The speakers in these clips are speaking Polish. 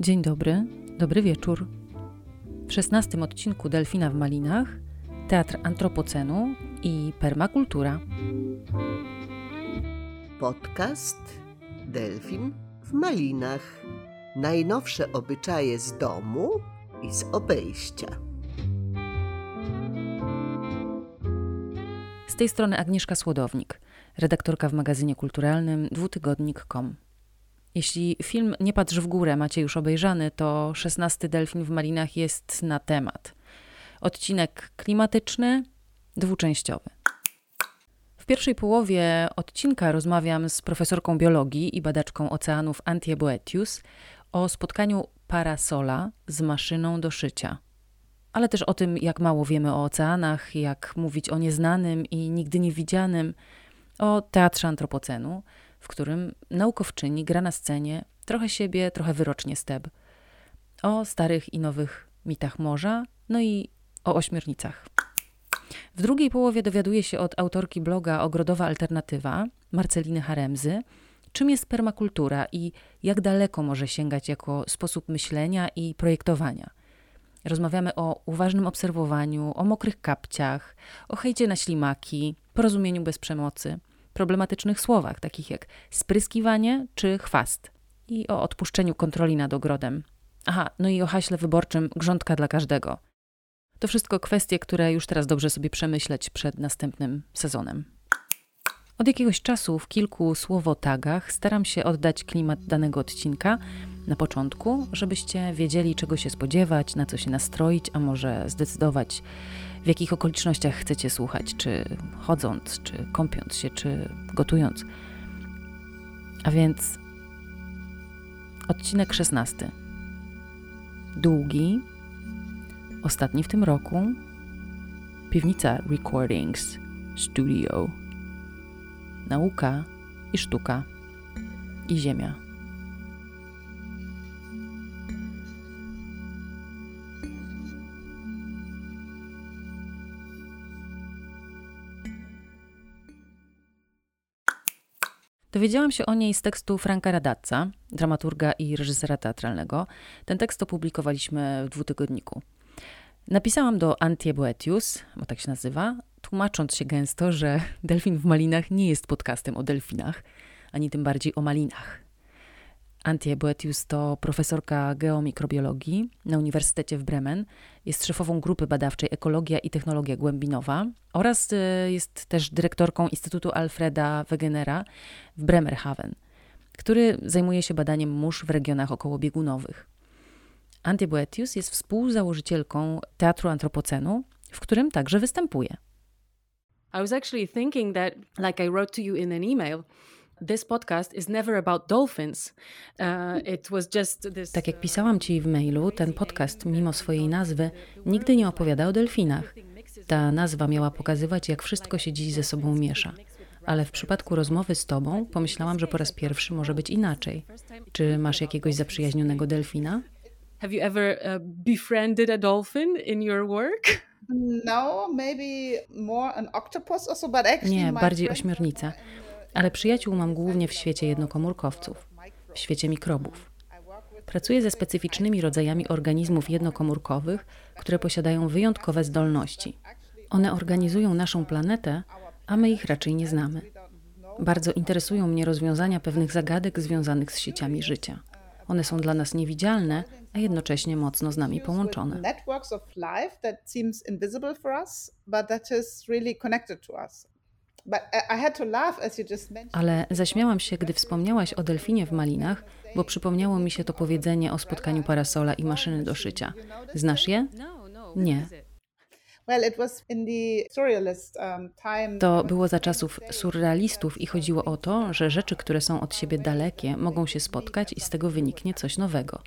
Dzień dobry, dobry wieczór. W szesnastym odcinku Delfina w Malinach Teatr Antropocenu i Permakultura. Podcast Delfin w Malinach. Najnowsze obyczaje z domu i z obejścia. Z tej strony Agnieszka Słodownik, redaktorka w magazynie kulturalnym dwutygodnik.com. Jeśli film Nie patrz w górę macie już obejrzany, to szesnasty Delfin w Malinach jest na temat. Odcinek klimatyczny, dwuczęściowy. W pierwszej połowie odcinka rozmawiam z profesorką biologii i badaczką oceanów Antie Boetius o spotkaniu parasola z maszyną do szycia. Ale też o tym, jak mało wiemy o oceanach, jak mówić o nieznanym i nigdy nie widzianym, o teatrze antropocenu, w którym naukowczyni gra na scenie trochę siebie, trochę wyrocznie steb. O starych i nowych mitach morza, no i o ośmiornicach. W drugiej połowie dowiaduje się od autorki bloga Ogrodowa Alternatywa, Marceliny Haremzy, czym jest permakultura i jak daleko może sięgać jako sposób myślenia i projektowania. Rozmawiamy o uważnym obserwowaniu, o mokrych kapciach, o hejcie na ślimaki, porozumieniu bez przemocy, problematycznych słowach, takich jak spryskiwanie czy chwast, i o odpuszczeniu kontroli nad ogrodem. Aha, no i o haśle wyborczym grządka dla każdego. To wszystko kwestie, które już teraz dobrze sobie przemyśleć przed następnym sezonem. Od jakiegoś czasu w kilku słowotagach staram się oddać klimat danego odcinka na początku, żebyście wiedzieli, czego się spodziewać, na co się nastroić, a może zdecydować, w jakich okolicznościach chcecie słuchać, czy chodząc, czy kąpiąc się, czy gotując. A więc odcinek 16. Długi, ostatni w tym roku. Piwnica Recordings Studio. Nauka i sztuka i ziemia. Dowiedziałam się o niej z tekstu Franka Radazza, dramaturga i reżysera teatralnego. Ten tekst opublikowaliśmy w dwutygodniku. Napisałam do Antie Boetius, bo tak się nazywa, tłumacząc się gęsto, że Delfin w Malinach nie jest podcastem o delfinach, ani tym bardziej o malinach. Antie Boetius to profesorka geomikrobiologii na Uniwersytecie w Bremen, jest szefową grupy badawczej Ekologia i Technologia Głębinowa oraz e, jest też dyrektorką Instytutu Alfreda Wegenera w Bremerhaven, który zajmuje się badaniem mórz w regionach okołobiegunowych. Antie Boetius jest współzałożycielką Teatru Antropocenu, w którym także występuje. I was actually thinking that, like I wrote to you in an email, this podcast is never about dolphins. Uh, it was just this, tak jak pisałam ci w mailu, ten podcast, mimo swojej nazwy, nigdy nie opowiada o delfinach. Ta nazwa miała pokazywać, jak wszystko się dziś ze sobą miesza. Ale w przypadku rozmowy z tobą pomyślałam, że po raz pierwszy może być inaczej. Czy masz jakiegoś zaprzyjaźnionego delfina? Have you ever uh, befriended a dolphin in your work? No, maybe more an octopus also, but actually Nie, bardziej ośmiornica. Ale przyjaciół mam głównie w świecie jednokomórkowców, w świecie mikrobów. Pracuję ze specyficznymi rodzajami organizmów jednokomórkowych, które posiadają wyjątkowe zdolności. One organizują naszą planetę, a my ich raczej nie znamy. Bardzo interesują mnie rozwiązania pewnych zagadek związanych z sieciami życia. One są dla nas niewidzialne, a jednocześnie mocno z nami połączone. Ale zaśmiałam się, gdy wspomniałaś o delfinie w Malinach, bo przypomniało mi się to powiedzenie o spotkaniu parasola i maszyny do szycia. Znasz je? Nie. To było za czasów surrealistów i chodziło o to, że rzeczy, które są od siebie dalekie, mogą się spotkać i z tego wyniknie coś nowego.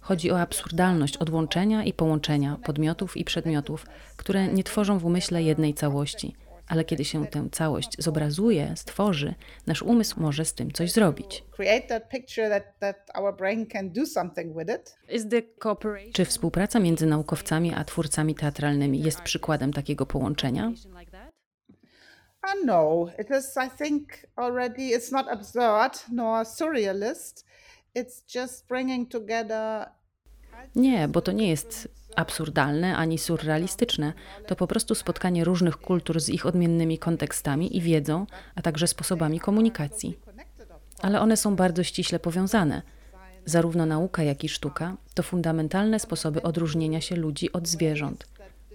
Chodzi o absurdalność odłączenia i połączenia podmiotów i przedmiotów, które nie tworzą w umyśle jednej całości, ale kiedy się tę całość zobrazuje, stworzy, nasz umysł może z tym coś zrobić. Czy współpraca między naukowcami a twórcami teatralnymi jest przykładem takiego połączenia? Uh, no, it is, I think, already, it's not absurd nor surrealist. It's just bringing together Nie, bo to nie jest absurdalne ani surrealistyczne. To po prostu spotkanie różnych kultur z ich odmiennymi kontekstami i wiedzą, a także sposobami komunikacji. Ale one są bardzo ściśle powiązane. Zarówno nauka, jak i sztuka to fundamentalne sposoby odróżnienia się ludzi od zwierząt.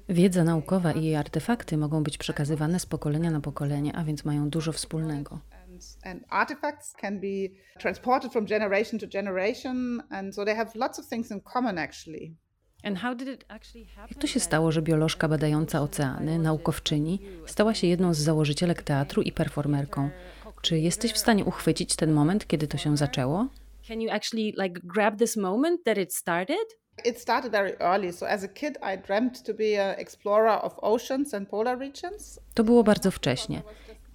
Wiedza naukowa i jej artefakty mogą być przekazywane z pokolenia na pokolenie, a więc mają dużo wspólnego. and artifacts can be transported from generation to generation and so they have lots of things in common actually Jak to się stało, że biolożka badająca oceany, naukowczyni, stała się jedną z założycielek teatru i performerką? Czy jesteś w stanie uchwycić ten moment, kiedy to się zaczęło? Can you actually like grab this moment that it started? It started very early. So as a kid I dreamt to be an explorer of oceans and polar regions. To było bardzo wcześnie.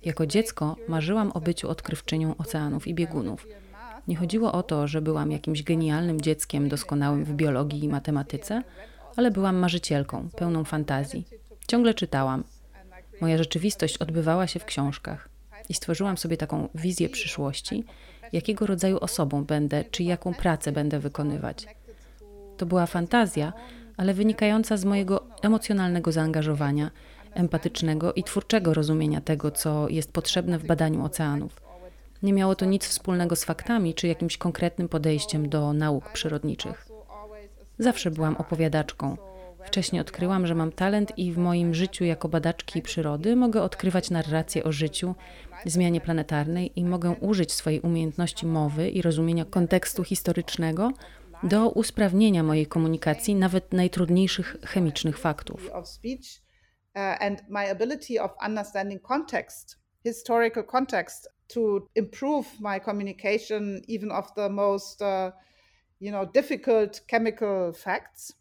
Jako dziecko marzyłam o byciu odkrywczynią oceanów i biegunów. Nie chodziło o to, że byłam jakimś genialnym dzieckiem doskonałym w biologii i matematyce, ale byłam marzycielką, pełną fantazji. Ciągle czytałam. Moja rzeczywistość odbywała się w książkach i stworzyłam sobie taką wizję przyszłości, jakiego rodzaju osobą będę, czy jaką pracę będę wykonywać. To była fantazja, ale wynikająca z mojego emocjonalnego zaangażowania, empatycznego i twórczego rozumienia tego, co jest potrzebne w badaniu oceanów. Nie miało to nic wspólnego z faktami czy jakimś konkretnym podejściem do nauk przyrodniczych. Zawsze byłam opowiadaczką. Wcześniej odkryłam, że mam talent i w moim życiu jako badaczki przyrody mogę odkrywać narracje o życiu, zmianie planetarnej i mogę użyć swojej umiejętności mowy i rozumienia kontekstu historycznego do usprawnienia mojej komunikacji nawet najtrudniejszych chemicznych faktów. And my ability of understanding context, historical context, to improve my communication, even of the most, uh, you know, difficult chemical facts.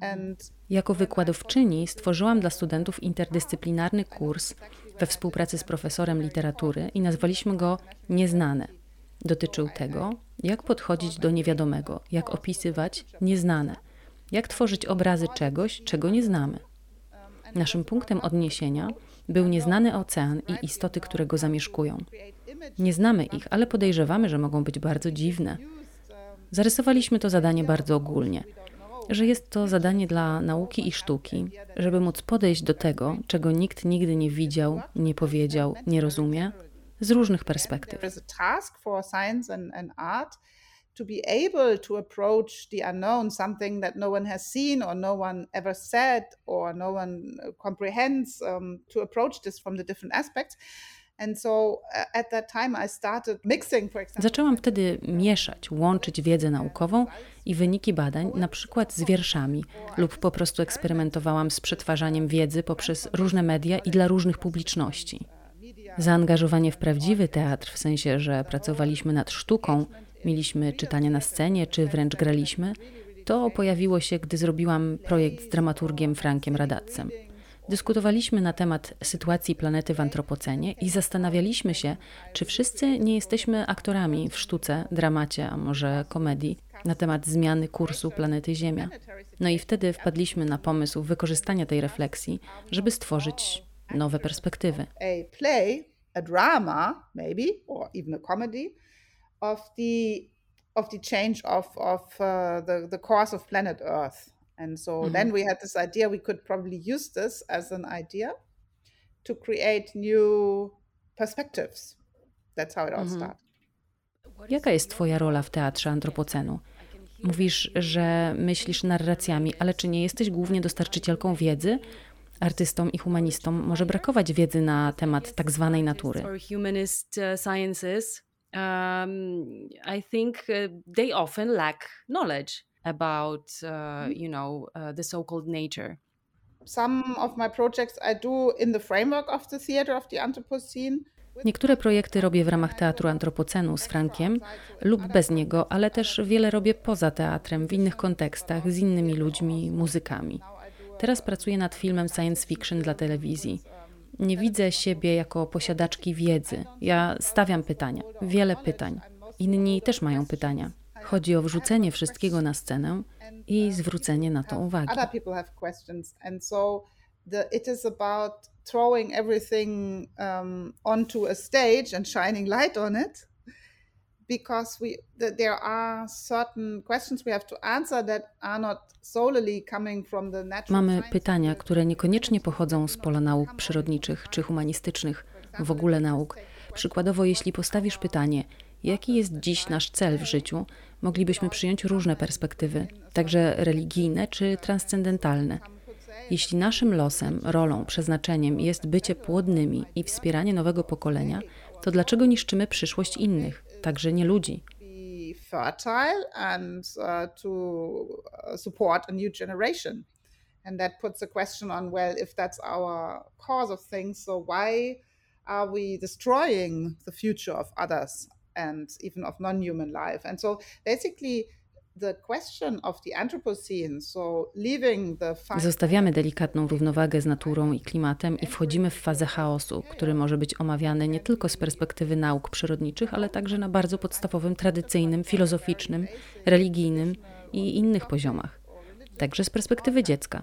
And jako wykładowczyni stworzyłam dla studentów interdyscyplinarny kurs we współpracy z profesorem literatury i nazwaliśmy go Nieznane. Dotyczył tego, jak podchodzić do niewiadomego, jak opisywać nieznane, jak tworzyć obrazy czegoś, czego nie znamy. Naszym punktem odniesienia był nieznany ocean i istoty, które go zamieszkują. Nie znamy ich, ale podejrzewamy, że mogą być bardzo dziwne. Zarysowaliśmy to zadanie bardzo ogólnie, że jest to zadanie dla nauki i sztuki, żeby móc podejść do tego, czego nikt nigdy nie widział, nie powiedział, nie rozumie, z różnych perspektyw. To be able to approach the unknown, something that no one has seen or no one ever said or no one uh, comprehends, um, to approach this from the different aspects. Example, Zaczęłam wtedy mieszać, łączyć wiedzę naukową i wyniki badań, na przykład z wierszami, lub po prostu eksperymentowałam z przetwarzaniem wiedzy poprzez różne media i dla różnych publiczności. Zaangażowanie w prawdziwy teatr, w sensie, że pracowaliśmy nad sztuką, mieliśmy czytania na scenie, czy wręcz graliśmy, to pojawiło się, gdy zrobiłam projekt z dramaturgiem Frankiem Radacem. Dyskutowaliśmy na temat sytuacji planety w antropocenie i zastanawialiśmy się, czy wszyscy nie jesteśmy aktorami w sztuce, dramacie, a może komedii na temat zmiany kursu planety Ziemia. No i wtedy wpadliśmy na pomysł wykorzystania tej refleksji, żeby stworzyć nowe perspektywy. A play, a drama, maybe, or even a comedy of the of the change of of uh, the the course of planet Earth. And so mm-hmm. then we had this idea we could probably use this as an idea to create new perspectives. That's how it all mm-hmm. started. Jaka jest Twoja rola w teatrze antropocenu? Mówisz, że myślisz narracjami, ale czy nie jesteś głównie dostarczycielką wiedzy? Artystom i humanistom może brakować wiedzy na temat tak zwanej natury. Um, I think uh, they often lack knowledge about, uh, mm-hmm. you know, uh, the so-called nature. Some of my projects I do in the framework of the theater of the Anthropocene. Niektóre projekty robię w ramach Teatru Antropocenu z Frankiem lub bez niego, ale też wiele robię poza teatrem, w innych kontekstach, z innymi ludźmi, muzykami. Teraz pracuję nad filmem science fiction dla telewizji. Nie widzę siebie jako posiadaczki wiedzy. Ja stawiam pytania, wiele pytań. Inni też mają pytania. Chodzi o wrzucenie wszystkiego na scenę i zwrócenie na to uwagi. it is about throwing everything um, onto a stage and shining light on it. Because we th- there are certain questions we have to answer that are not solely coming from the natural Mamy pytania, które niekoniecznie pochodzą z pola nauk przyrodniczych czy humanistycznych, w ogóle nauk. Przykładowo, jeśli postawisz pytanie, jaki jest dziś nasz cel w życiu, moglibyśmy przyjąć różne perspektywy, także religijne czy transcendentalne. Jeśli naszym losem, rolą, przeznaczeniem jest bycie płodnymi i wspieranie nowego pokolenia, to dlaczego niszczymy przyszłość innych, także nie ludzi? be fertile and uh, to uh, support a new generation. And that puts a question on well, if that's our cause of things, so why are we destroying the future of others and even of non human life? And so basically, Zostawiamy delikatną równowagę z naturą i klimatem i wchodzimy w fazę chaosu, który może być omawiany nie tylko z perspektywy nauk przyrodniczych, ale także na bardzo podstawowym, tradycyjnym, filozoficznym, religijnym i innych poziomach. Także z perspektywy dziecka.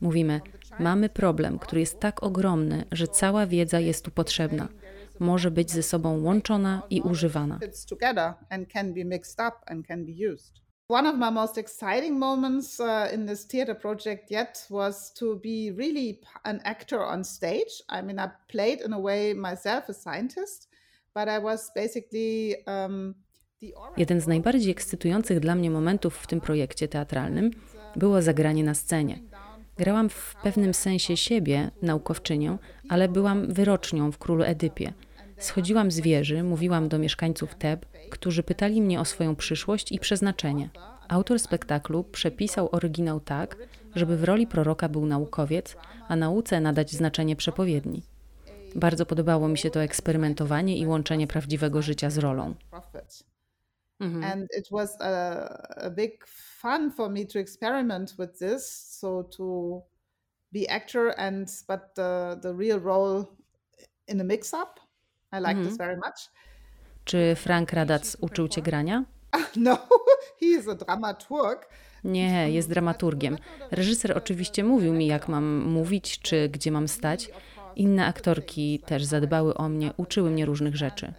Mówimy, mamy problem, który jest tak ogromny, że cała wiedza jest tu potrzebna. Może być ze sobą łączona i używana. One of my most exciting moments uh, in this theater project yet was to be really an actor on stage. I mean, I played in a way myself a scientist, but I was basically um. Jeden z najbardziej ekscytujących dla mnie momentów w tym projekcie teatralnym było zagranie na scenie. Grałam w pewnym sensie siebie, naukowczynią, ale byłam wyrocznią w królu Edypie. Schodziłam z wieży, mówiłam do mieszkańców Teb, którzy pytali mnie o swoją przyszłość i przeznaczenie. Autor spektaklu przepisał oryginał tak, żeby w roli proroka był naukowiec, a nauce nadać znaczenie przepowiedni. Bardzo podobało mi się to eksperymentowanie i łączenie prawdziwego życia z rolą. Mhm. To in a mix up. I like this very much. Czy Frank Radac uczył cię grania? No, he is a dramaturg. Nie, jest dramaturgiem. Reżyser oczywiście mówił mi, jak mam mówić, czy gdzie mam stać. Inne aktorki też zadbały o mnie, uczyły mnie różnych rzeczy.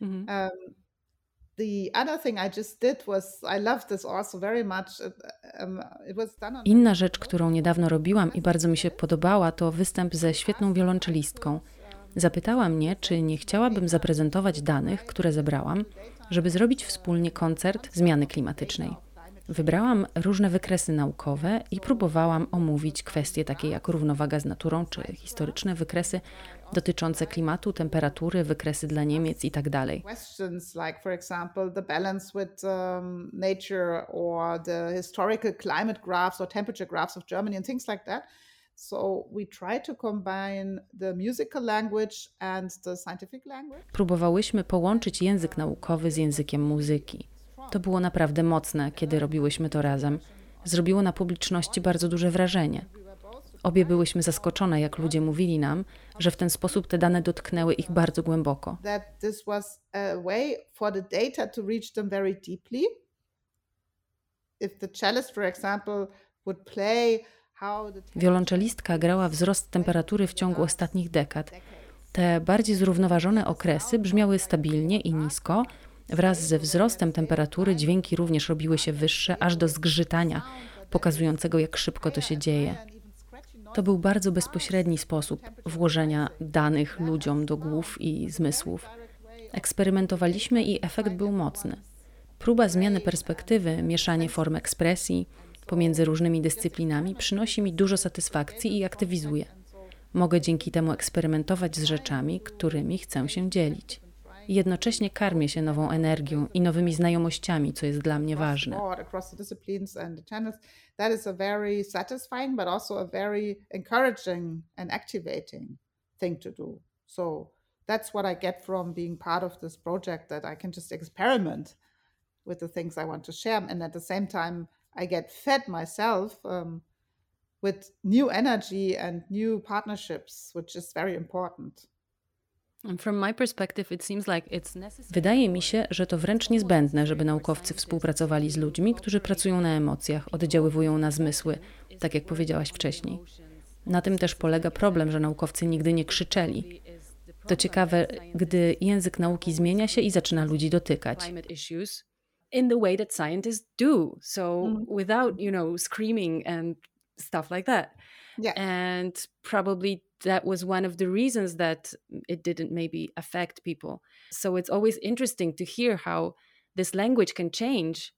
Mhm. Inna rzecz, którą niedawno robiłam i bardzo mi się podobała, to występ ze świetną wiolonczelistką. Zapytała mnie, czy nie chciałabym zaprezentować danych, które zebrałam, żeby zrobić wspólnie koncert zmiany klimatycznej. Wybrałam różne wykresy naukowe i próbowałam omówić kwestie takie jak równowaga z naturą, czy historyczne wykresy dotyczące klimatu, temperatury, wykresy dla Niemiec i tak with um. Próbowałyśmy połączyć język naukowy z językiem muzyki. To było naprawdę mocne, kiedy robiłyśmy to razem. Zrobiło na publiczności bardzo duże wrażenie. Obie byłyśmy zaskoczone, jak ludzie mówili nam, że w ten sposób te dane dotknęły ich bardzo głęboko. Wiolonczelistka grała wzrost temperatury w ciągu ostatnich dekad. Te bardziej zrównoważone okresy brzmiały stabilnie i nisko. Wraz ze wzrostem temperatury dźwięki również robiły się wyższe, aż do zgrzytania, pokazującego, jak szybko to się dzieje. To był bardzo bezpośredni sposób włożenia danych ludziom do głów i zmysłów. Eksperymentowaliśmy i efekt był mocny. Próba zmiany perspektywy, mieszanie form ekspresji pomiędzy różnymi dyscyplinami przynosi mi dużo satysfakcji i aktywizuje. Mogę dzięki temu eksperymentować z rzeczami, którymi chcę się dzielić. Jednocześnie karmię się nową energią i nowymi znajomościami, co jest dla mnie ważne. That is a very satisfying, but also a very encouraging and activating thing to do. So that's what I get from being part of this project that I can just experiment with the things I want to share. And at the same time, I get fed myself um, with new energy and new partnerships, which is very important. Wydaje mi się, że to wręcz niezbędne, żeby naukowcy współpracowali z ludźmi, którzy pracują na emocjach, oddziaływują na zmysły, tak jak powiedziałaś wcześniej. Na tym też polega problem, że naukowcy nigdy nie krzyczeli. To ciekawe, gdy język nauki zmienia się i zaczyna ludzi dotykać. In the way that scientists do. So mm. without, you know, screaming and stuff like that. Yeah. And probably that was one of the reasons that it didn't maybe affect people. So it's always interesting to hear how this language can change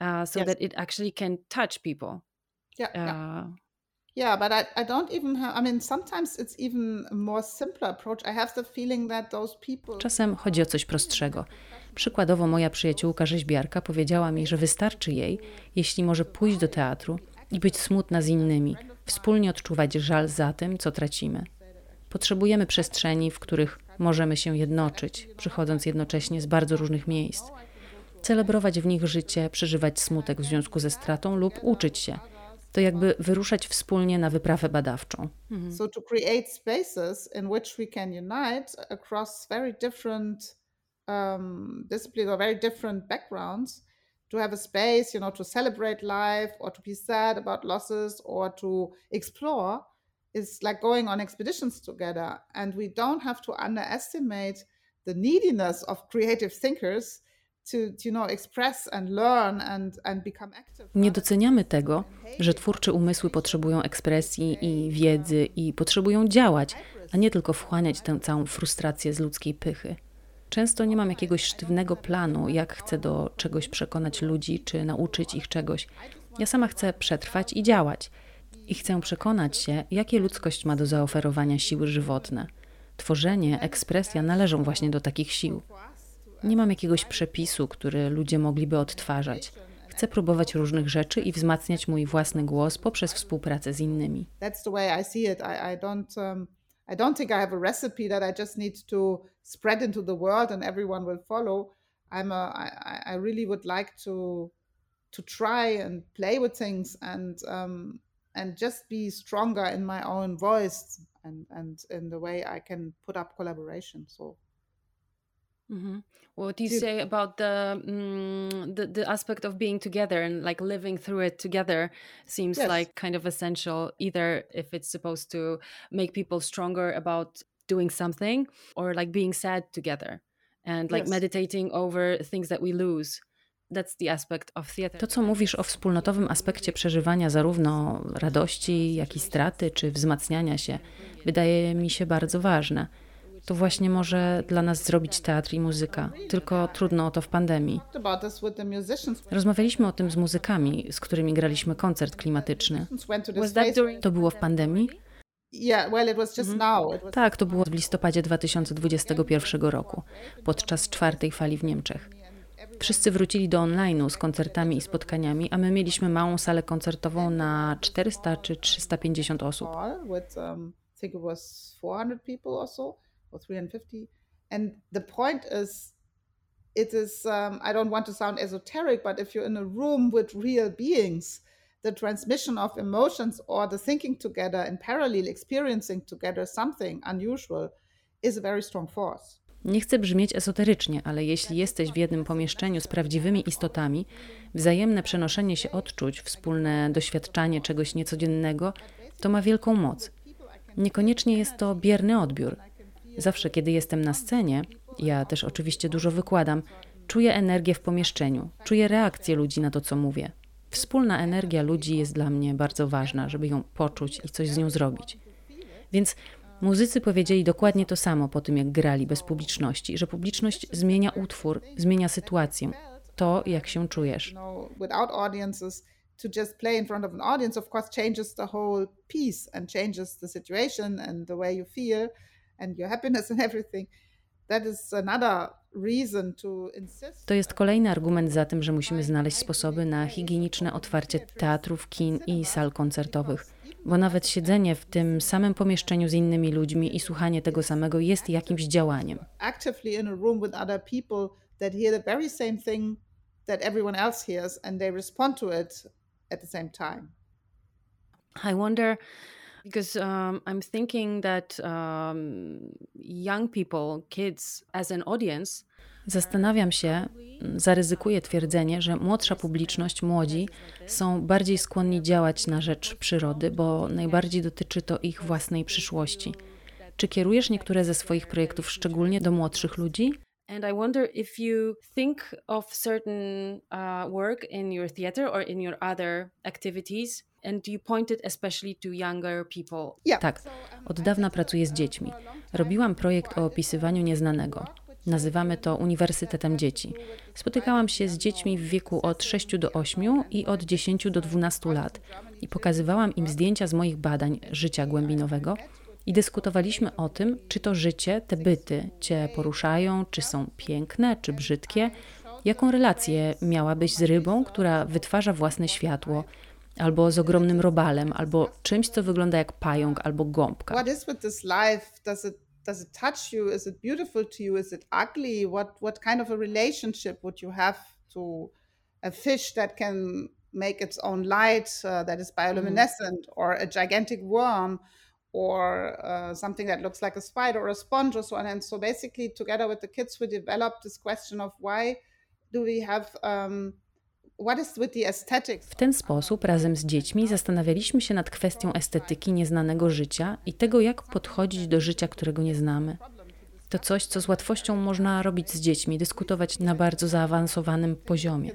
uh, so yes. that it actually can touch people. Yeah. Uh, yeah. Yeah, but I, I don't even have, I mean, sometimes it's even a more simpler approach. I have the feeling that those people... Czasem chodzi o coś prostszego. Przykładowo moja przyjaciółka rzeźbiarka powiedziała mi, że wystarczy jej, jeśli może pójść do teatru i być smutna z innymi, wspólnie odczuwać żal za tym, co tracimy. Potrzebujemy przestrzeni, w których możemy się jednoczyć, przychodząc jednocześnie z bardzo różnych miejsc. Celebrować w nich życie, przeżywać smutek w związku ze stratą lub uczyć się – to jakby wyruszać wspólnie na wyprawę badawczą. Mhm. So to create spaces in which we can unite across very different um, disciplines or very different backgrounds to have a space, you know, to celebrate life or to be sad about losses or to explore is like going on expeditions together. And we don't have to underestimate the neediness of creative thinkers nie doceniamy tego, że twórcze umysły potrzebują ekspresji i wiedzy i potrzebują działać, a nie tylko wchłaniać tę całą frustrację z ludzkiej pychy. Często nie mam jakiegoś sztywnego planu, jak chcę do czegoś przekonać ludzi czy nauczyć ich czegoś. Ja sama chcę przetrwać i działać. I chcę przekonać się, jakie ludzkość ma do zaoferowania siły żywotne. Tworzenie, ekspresja należą właśnie do takich sił. Nie mam jakiegoś przepisu, który ludzie mogliby odtwarzać. Chcę próbować różnych rzeczy i wzmacniać mój własny głos poprzez współpracę z innymi. That's the way I see it. I, I don't um, I don't think I have a recipe that I just need to spread into the world and everyone will follow. I'm a, I, I really would like to to try and play with things and um, and just be stronger in my own voice and and in the way I can put up collaboration. So Mm-hmm. What do you say about the, um, the the aspect of being together and like living through it together? Seems yes. like kind of essential, either if it's supposed to make people stronger about doing something, or like being sad together and like yes. meditating over things that we lose. That's the aspect of theater. To, co mówisz o wspólnotowym aspekcie przeżywania zarówno radości, jak i straty, czy wzmacniania się, wydaje mi się bardzo ważne to właśnie może dla nas zrobić teatr i muzyka. Tylko trudno o to w pandemii. Rozmawialiśmy o tym z muzykami, z którymi graliśmy koncert klimatyczny. To było w pandemii? Mhm. Tak, to było w listopadzie 2021 roku, podczas czwartej fali w Niemczech. Wszyscy wrócili do online'u z koncertami i spotkaniami, a my mieliśmy małą salę koncertową na 400 czy 350 osób or 350. And the point is, it is, um, I don't want to sound esoteric, but if you're in a room with real beings, the transmission of emotions or the thinking together in parallel, experiencing together something unusual is a very strong force. Nie chcę brzmieć esoterycznie, ale jeśli jesteś w jednym pomieszczeniu z prawdziwymi istotami, wzajemne przenoszenie się odczuć, wspólne doświadczanie czegoś niecodziennego, to ma wielką moc. Niekoniecznie jest to bierny odbiór. Zawsze, kiedy jestem na scenie, ja też oczywiście dużo wykładam, czuję energię w pomieszczeniu, czuję reakcję ludzi na to, co mówię. Wspólna energia ludzi jest dla mnie bardzo ważna, żeby ją poczuć i coś z nią zrobić. Więc muzycy powiedzieli dokładnie to samo po tym, jak grali bez publiczności, że publiczność zmienia utwór, zmienia sytuację, to jak się czujesz. to just play in front of an audience, of course, changes the whole piece and changes the situation and the way you feel and your happiness and everything. That is another reason to insist. To jest kolejny argument za tym, że musimy znaleźć sposoby na higieniczne otwarcie teatrów, kin i sal koncertowych. Bo nawet siedzenie w tym samym pomieszczeniu z innymi ludźmi i słuchanie tego samego jest jakimś działaniem. Actively in a room with other people that hear the very same thing that everyone else hears and they respond to it at the same time. I wonder because um, I'm thinking that um, young people, kids, as an audience. Zastanawiam się, zaryzykuję twierdzenie, że młodsza publiczność, młodzi są bardziej skłonni działać na rzecz przyrody, bo najbardziej dotyczy to ich własnej przyszłości. Czy kierujesz niektóre ze swoich projektów szczególnie do młodszych ludzi? And I wonder if you think of certain uh, work in your theater or in your other activities and you point it especially to younger people. Yeah. Tak, od dawna pracuję z dziećmi. Robiłam projekt o opisywaniu nieznanego. Nazywamy to Uniwersytetem Dzieci. Spotykałam się z dziećmi w wieku od 6 do 8 i od 10 do 12 lat i pokazywałam im zdjęcia z moich badań życia głębinowego i dyskutowaliśmy o tym, czy to życie, te byty cię poruszają, czy są piękne, czy brzydkie, jaką relację miałabyś z rybą, która wytwarza własne światło, albo z ogromnym robalem, albo czymś, co wygląda jak pająk albo gąbka. What is with this life? Does it does it touch you? Is it beautiful to you? Is it ugly? What what kind of a relationship would you have to a fish that can make its own light uh, that is bioluminescent mm. or a gigantic worm? or uh, something that looks like a spider or a sponge or so on. And so basically, together with the kids, we developed this question of why do we have um, w ten sposób razem z dziećmi zastanawialiśmy się nad kwestią estetyki nieznanego życia i tego, jak podchodzić do życia, którego nie znamy. To coś, co z łatwością można robić z dziećmi, dyskutować na bardzo zaawansowanym poziomie.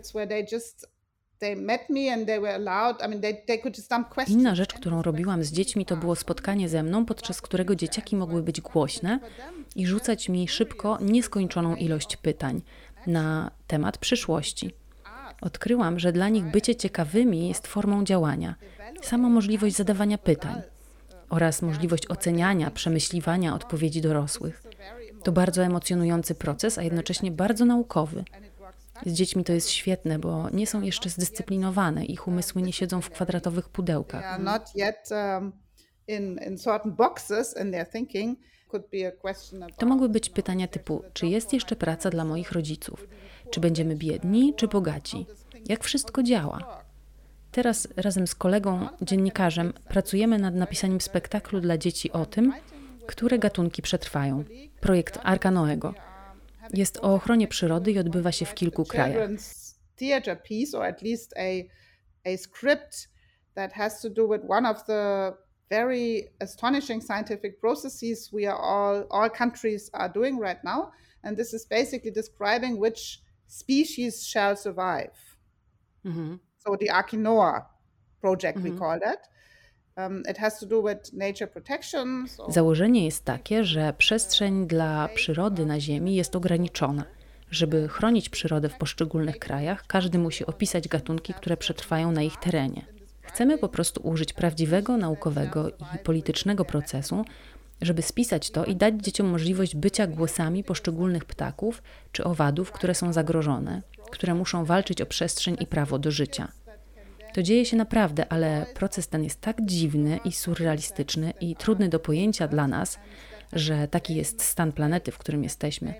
Inna rzecz, którą robiłam z dziećmi, to było spotkanie ze mną, podczas którego dzieciaki mogły być głośne i rzucać mi szybko nieskończoną ilość pytań na temat przyszłości. Odkryłam, że dla nich bycie ciekawymi jest formą działania. Sama możliwość zadawania pytań oraz możliwość oceniania, przemyśliwania odpowiedzi dorosłych. To bardzo emocjonujący proces, a jednocześnie bardzo naukowy. Z dziećmi to jest świetne, bo nie są jeszcze zdyscyplinowane, ich umysły nie siedzą w kwadratowych pudełkach. Um, to mogły być pytania typu: czy jest jeszcze praca dla moich rodziców? Czy będziemy biedni, czy bogaci? Jak wszystko działa? Teraz razem z kolegą, dziennikarzem, pracujemy nad napisaniem spektaklu dla dzieci o tym, które gatunki przetrwają. Projekt Arka Noego. Jest o ochronie przyrody i odbywa się w kilku krajach. Theater piece, or at least a, a script do with one of the very astonishing scientific processes we are all, all countries are doing right now. And this is basically describing which species shall survive. Mm-hmm. So the Arkinoa project, mm-hmm. we call that. Um, Założenie jest takie, że przestrzeń dla przyrody na Ziemi jest ograniczona. Żeby chronić przyrodę w poszczególnych krajach, każdy musi opisać gatunki, które przetrwają na ich terenie. Chcemy po prostu użyć prawdziwego, naukowego i politycznego procesu, żeby spisać to i dać dzieciom możliwość bycia głosami poszczególnych ptaków czy owadów, które są zagrożone, które muszą walczyć o przestrzeń i prawo do życia. To dzieje się naprawdę, ale proces ten jest tak dziwny i surrealistyczny i trudny do pojęcia dla nas, że taki jest stan planety, w którym jesteśmy.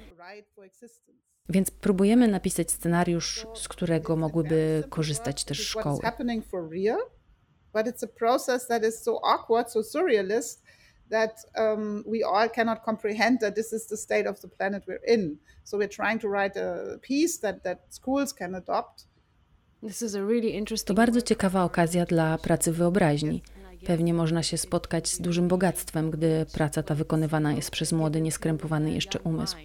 Więc próbujemy napisać scenariusz, z którego mogłyby korzystać też szkoły. But it's a process that is so awkward, so surrealist, that um, we all cannot comprehend that this is the state of the planet we're in. So we're trying to write a piece that, that schools can adopt to bardzo ciekawa okazja dla pracy wyobraźni. Pewnie można się spotkać z dużym bogactwem, gdy praca ta wykonywana jest przez młody, nieskrępowany jeszcze umysł.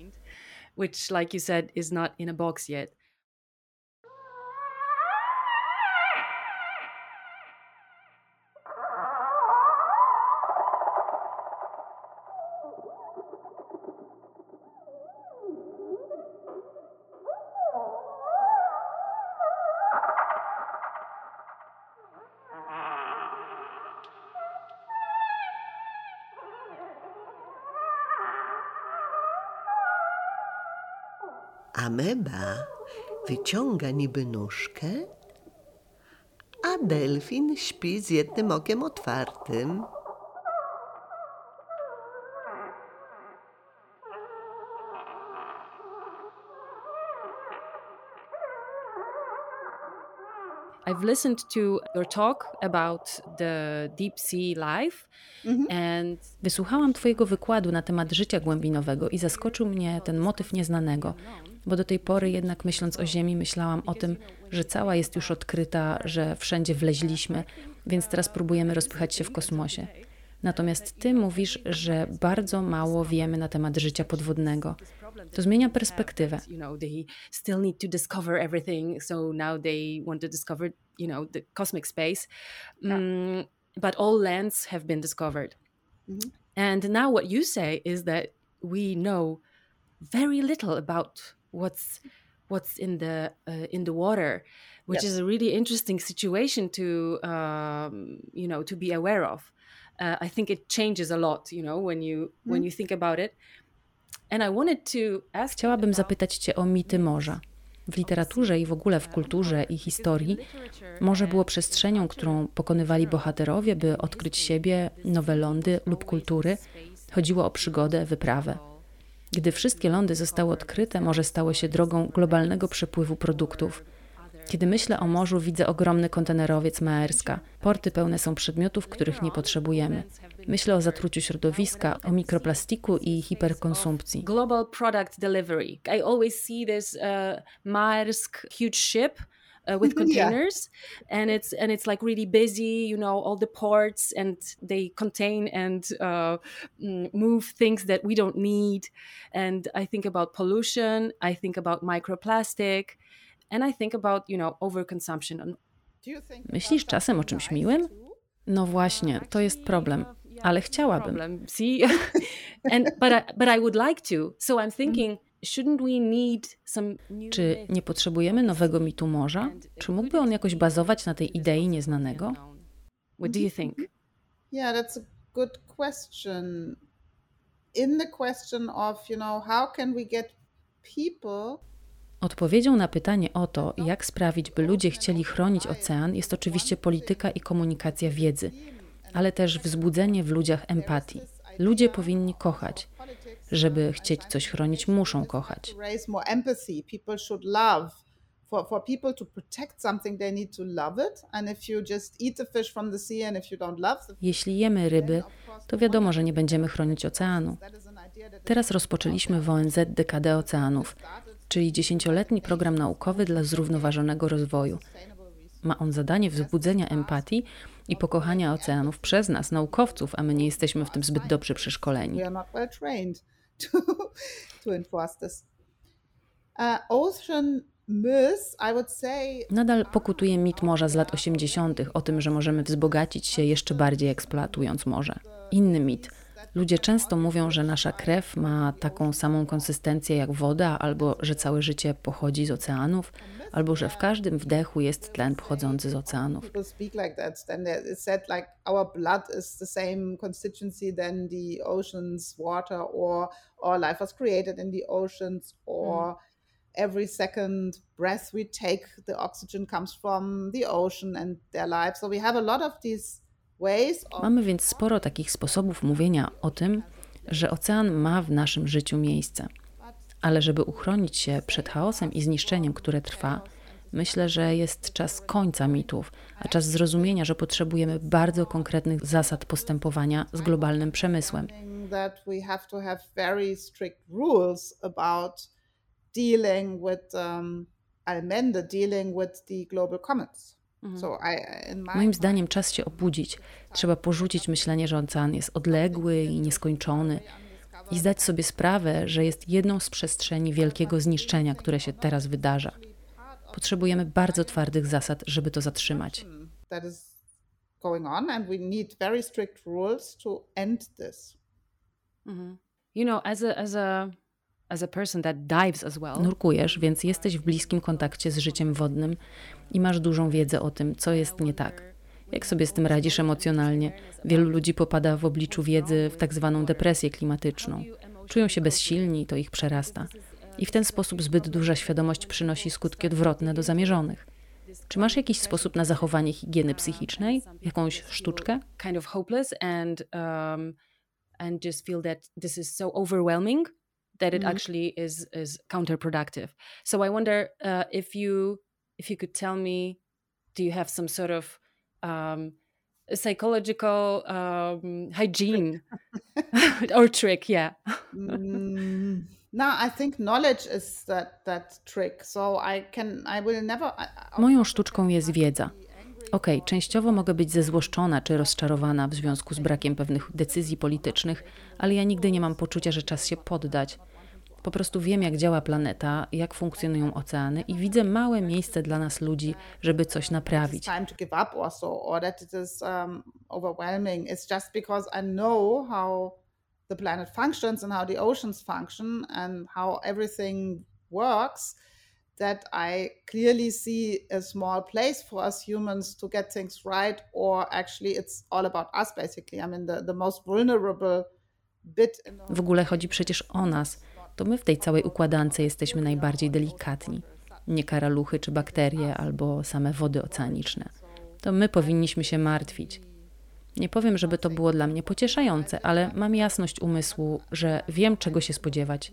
Which, like you said, is not in a box yet. Ameba wyciąga niby nóżkę, a delfin śpi z jednym okiem otwartym. I've listened to your talk about the deep sea life mm -hmm. and wysłuchałam twojego wykładu na temat życia głębinowego i zaskoczył mnie ten motyw nieznanego, bo do tej pory jednak myśląc o ziemi myślałam o tym, że cała jest już odkryta, że wszędzie wleźliśmy, więc teraz próbujemy rozpychać się w kosmosie. Natomiast ty mówisz, że bardzo mało wiemy na temat życia podwodnego. To zmienia perspektywę. still need to discover everything, so now they want to discover, you know, the cosmic space. But all lands have been discovered. Mm-hmm. And now what you say is that we know very little about what's what's in the uh, in the water, which yes. is a really interesting situation to um, you know to be aware of. Uh, I think it changes a lot, you know, when you mm. when you think about it. Chciałabym zapytać cię o mity morza. W literaturze i w ogóle w kulturze i historii morze było przestrzenią, którą pokonywali bohaterowie, by odkryć siebie, nowe lądy lub kultury. Chodziło o przygodę, wyprawę. Gdy wszystkie lądy zostały odkryte, morze stało się drogą globalnego przepływu produktów. Kiedy myślę o morzu, widzę ogromny kontenerowiec Maerska. Porty pełne są przedmiotów, których nie potrzebujemy. Myślę o zatruciu środowiska, o mikroplastiku i hiperkonsumpcji. Global product delivery. I always see this uh, Maersk huge ship uh, with containers yeah. and it's and it's like really busy you know all the ports and they contain and uh, mm, move things that we don't need and i think about pollution i think about microplastic and i think about you know overconsumption Myślisz czasem o czymś miłym? No właśnie, to jest problem. Ale chciałabym. See? and, but, I, but I would like to. So I'm thinking, czy nie potrzebujemy nowego mitu morza? Czy mógłby on jakoś bazować na tej idei nieznanego? What do you think? Yeah, that's a good question. In the question of, you know, how can we get people Odpowiedzią na pytanie o to, jak sprawić, by ludzie chcieli chronić ocean, jest oczywiście polityka i komunikacja wiedzy, ale też wzbudzenie w ludziach empatii. Ludzie powinni kochać. Żeby chcieć coś chronić, muszą kochać. For, for people to protect something, they need to love it. And if you just eat the fish from the sea and if you don't love the Jeśli jemy ryby, to wiadomo, że nie będziemy chronić oceanu. Teraz rozpoczęliśmy w ONZ dekadę oceanów, czyli dziesięcioletni program naukowy dla zrównoważonego rozwoju. Ma on zadanie wzbudzenia empatii i pokochania oceanów przez nas, naukowców, a my nie jesteśmy w tym zbyt dobrze przeszkoleni. Nadal pokutuje mit morza z lat 80. o tym, że możemy wzbogacić się jeszcze bardziej eksploatując morze. Inny mit. Ludzie często mówią, że nasza krew ma taką samą konsystencję jak woda, albo że całe życie pochodzi z oceanów, albo że w każdym wdechu jest tlen pochodzący z oceanów. every second breath we take, the oxygen comes from the ocean and their life. So we have a lot of these ways. Of... Mamy więc sporo takich sposobów mówienia o tym, że ocean ma w naszym życiu miejsce. Ale żeby uchronić się przed chaosem i zniszczeniem, które trwa, myślę, że jest czas końca mitów, a czas zrozumienia, że potrzebujemy bardzo konkretnych zasad postępowania z globalnym przemysłem. um. Moim zdaniem czas się obudzić. Trzeba porzucić myślenie, że ocean jest odległy i nieskończony i zdać sobie sprawę, że jest jedną z przestrzeni wielkiego zniszczenia, które się teraz wydarza. Potrzebujemy bardzo twardych zasad, żeby to zatrzymać. Mhm. You know, as a, as a Nurkujesz, więc jesteś w bliskim kontakcie z życiem wodnym i masz dużą wiedzę o tym, co jest nie tak. Jak sobie z tym radzisz emocjonalnie? Wielu ludzi popada w obliczu wiedzy w tak zwaną depresję klimatyczną. Czują się bezsilni, to ich przerasta. I w ten sposób zbyt duża świadomość przynosi skutki odwrotne do zamierzonych. Czy masz jakiś sposób na zachowanie higieny psychicznej? Jakąś sztuczkę? Kind of hopeless and um, and just feel that this is so overwhelming that it mm-hmm. actually is is counterproductive. So I wonder uh, if you if you could tell me, do you have some sort of um, psychological um, hygiene or trick? Yeah. mm, no, I think knowledge is that that trick. So I can I will never. Moją sztuczką jest wiedza. Okej, okay, częściowo mogę być zezłoszczona czy rozczarowana w związku z brakiem pewnych decyzji politycznych, ale ja nigdy nie mam poczucia, że czas się poddać. Po prostu wiem, jak działa planeta, jak funkcjonują oceany i widzę małe miejsce dla nas ludzi, żeby coś naprawić. Um, the planet functions and how the oceans function and how everything works that I clearly see a small place for us humans to get things right, or actually it's all about us basically. I mean, the, the most vulnerable bit. W ogóle chodzi przecież o nas. To my w tej całej układance jesteśmy najbardziej delikatni. Nie karaluchy czy bakterie albo same wody oceaniczne. To my powinniśmy się martwić. Nie powiem, żeby to było dla mnie pocieszające, ale mam jasność umysłu, że wiem, czego się spodziewać.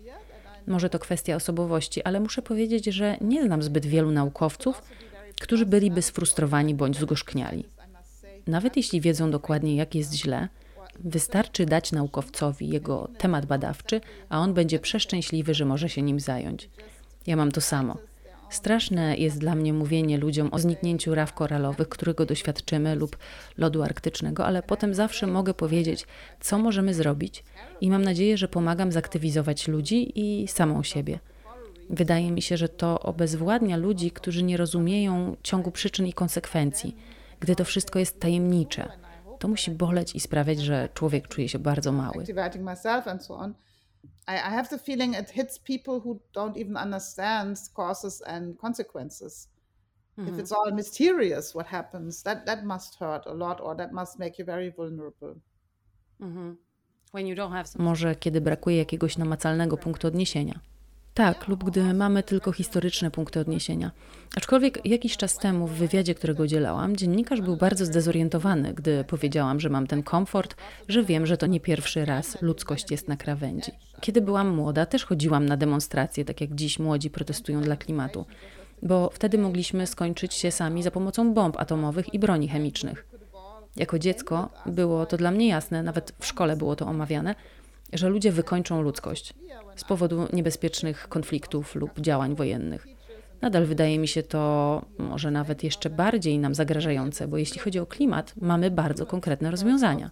Może to kwestia osobowości, ale muszę powiedzieć, że nie znam zbyt wielu naukowców, którzy byliby sfrustrowani bądź zgorzkniali. Nawet jeśli wiedzą dokładnie, jak jest źle, wystarczy dać naukowcowi jego temat badawczy, a on będzie przeszczęśliwy, że może się nim zająć. Ja mam to samo. Straszne jest dla mnie mówienie ludziom o zniknięciu raw koralowych, którego doświadczymy, lub lodu arktycznego, ale potem zawsze mogę powiedzieć, co możemy zrobić i mam nadzieję, że pomagam zaktywizować ludzi i samą siebie. Wydaje mi się, że to obezwładnia ludzi, którzy nie rozumieją ciągu przyczyn i konsekwencji, gdy to wszystko jest tajemnicze. To musi boleć i sprawiać, że człowiek czuje się bardzo mały. I, I have the feeling it hits people who don't even understand causes and consequences. If it's all mysterious what happens, that, that must hurt a lot or that must make you very vulnerable. Mm-hmm. Może kiedy brakuje jakiegoś namacalnego punktu odniesienia. Tak, lub gdy mamy tylko historyczne punkty odniesienia. Aczkolwiek jakiś czas temu w wywiadzie, którego udzielałam, dziennikarz był bardzo zdezorientowany, gdy powiedziałam, że mam ten komfort, że wiem, że to nie pierwszy raz ludzkość jest na krawędzi. Kiedy byłam młoda, też chodziłam na demonstracje, tak jak dziś młodzi protestują dla klimatu, bo wtedy mogliśmy skończyć się sami za pomocą bomb atomowych i broni chemicznych. Jako dziecko było to dla mnie jasne, nawet w szkole było to omawiane, że ludzie wykończą ludzkość z powodu niebezpiecznych konfliktów lub działań wojennych. Nadal wydaje mi się to może nawet jeszcze bardziej nam zagrażające, bo jeśli chodzi o klimat, mamy bardzo konkretne rozwiązania.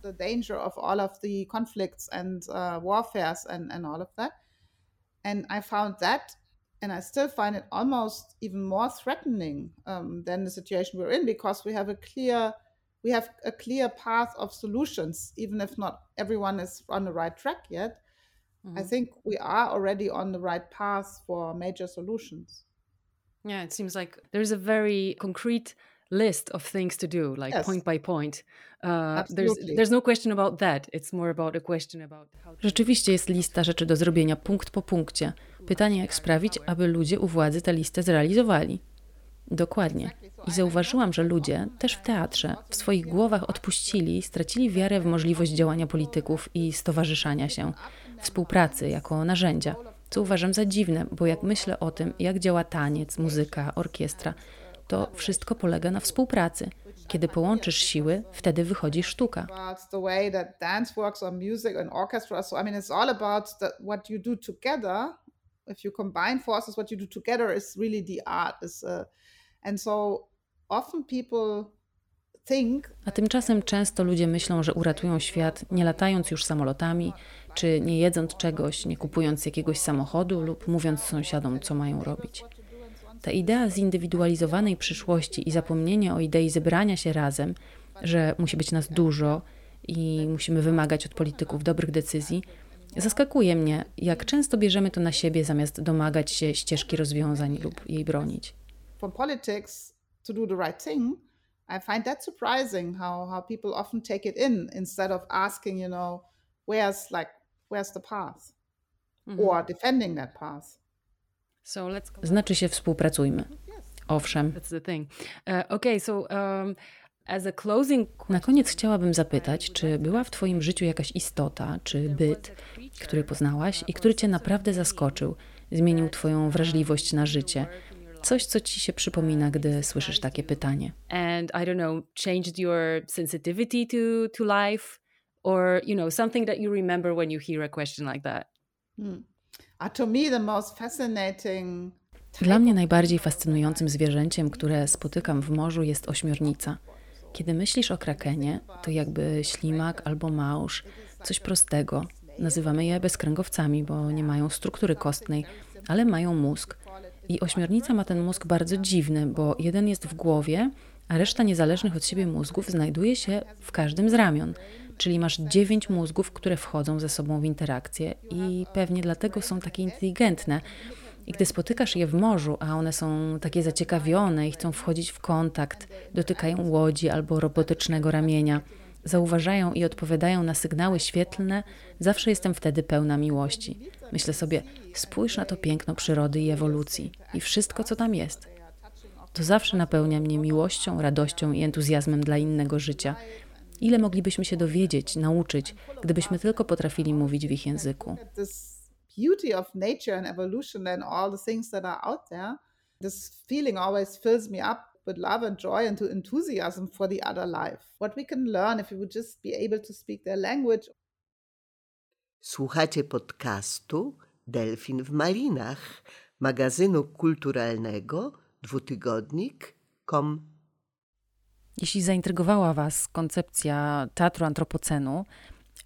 and I still find it almost even more threatening um, than the situation we're in because we have a clear we have a clear path of solutions, even if not everyone is on the right track yet. Mm-hmm. I think we are already on the right path for major solutions. Yeah, it seems like there's a very concrete list of things to do, like yes. point by point. Uh, there's, there's no question about that. It's more about a question about how. Rzeczywiście jest lista rzeczy do zrobienia punkt po punkcie. Pytanie, jak sprawić, aby ludzie u władzy tę listę zrealizowali. Dokładnie. I zauważyłam, że ludzie, też w teatrze, w swoich głowach odpuścili, stracili wiarę w możliwość działania polityków i stowarzyszania się, współpracy jako narzędzia. Co uważam za dziwne, bo jak myślę o tym, jak działa taniec, muzyka, orkiestra, to wszystko polega na współpracy. Kiedy połączysz siły, wtedy wychodzi sztuka. People a tymczasem często ludzie myślą, że uratują świat nie latając już samolotami, czy nie jedząc czegoś, nie kupując jakiegoś samochodu lub mówiąc sąsiadom, co mają robić. Ta idea zindywidualizowanej przyszłości i zapomnienie o idei zebrania się razem, że musi być nas dużo i musimy wymagać od polityków dobrych decyzji, zaskakuje mnie, jak często bierzemy to na siebie zamiast domagać się ścieżki rozwiązań lub jej bronić. from politics to do the right thing, I find that surprising how how people often take it in instead of asking, you know, where's like where's the path mm-hmm. or defending that path. So let's go znaczy się współpracujmy. Owszem. That's the thing. Uh, okay, so um, as a closing Na koniec chciałabym zapytać, czy była w Twoim życiu jakaś istota czy byt, który poznałaś i który Cię naprawdę zaskoczył, zmienił Twoją wrażliwość na życie, Coś, co ci się przypomina, gdy słyszysz takie pytanie. And I don't know, changed your sensitivity to, to life or, you know, something that you remember when you hear a question like that. Hmm. Uh, to me, the most fascinating Dla mnie najbardziej fascynującym zwierzęciem, które spotykam w morzu, jest ośmiornica. Kiedy myślisz o krakenie, to jakby ślimak albo małż, coś prostego. Nazywamy je bezkręgowcami, bo nie mają struktury kostnej, ale mają mózg. I ośmiornica ma ten mózg bardzo dziwny, bo jeden jest w głowie, a reszta niezależnych od siebie mózgów znajduje się w każdym z ramion. Czyli masz dziewięć mózgów, które wchodzą ze sobą w interakcję i pewnie dlatego są takie inteligentne. I gdy spotykasz je w morzu, a one są takie zaciekawione i chcą wchodzić w kontakt, dotykają łodzi albo robotycznego ramienia, zauważają i odpowiadają na sygnały świetlne, zawsze jestem wtedy pełna miłości. Myślę sobie, spójrz na to piękno przyrody i ewolucji i wszystko, co tam jest. To zawsze napełnia mnie miłością, radością i entuzjazmem dla innego życia. Ile moglibyśmy się dowiedzieć, nauczyć, gdybyśmy tylko potrafili mówić w ich języku beauty of nature and evolution and all the things that are out there, this feeling always fills me up with love and joy and to enthusiasm for the other life. What we can learn if we would just be able to speak their language. Słuchacie podcastu Delfin w Malinach, magazynu kulturalnego dwutygodnik.com. Jeśli zaintrygowała Was koncepcja teatru antropocenu,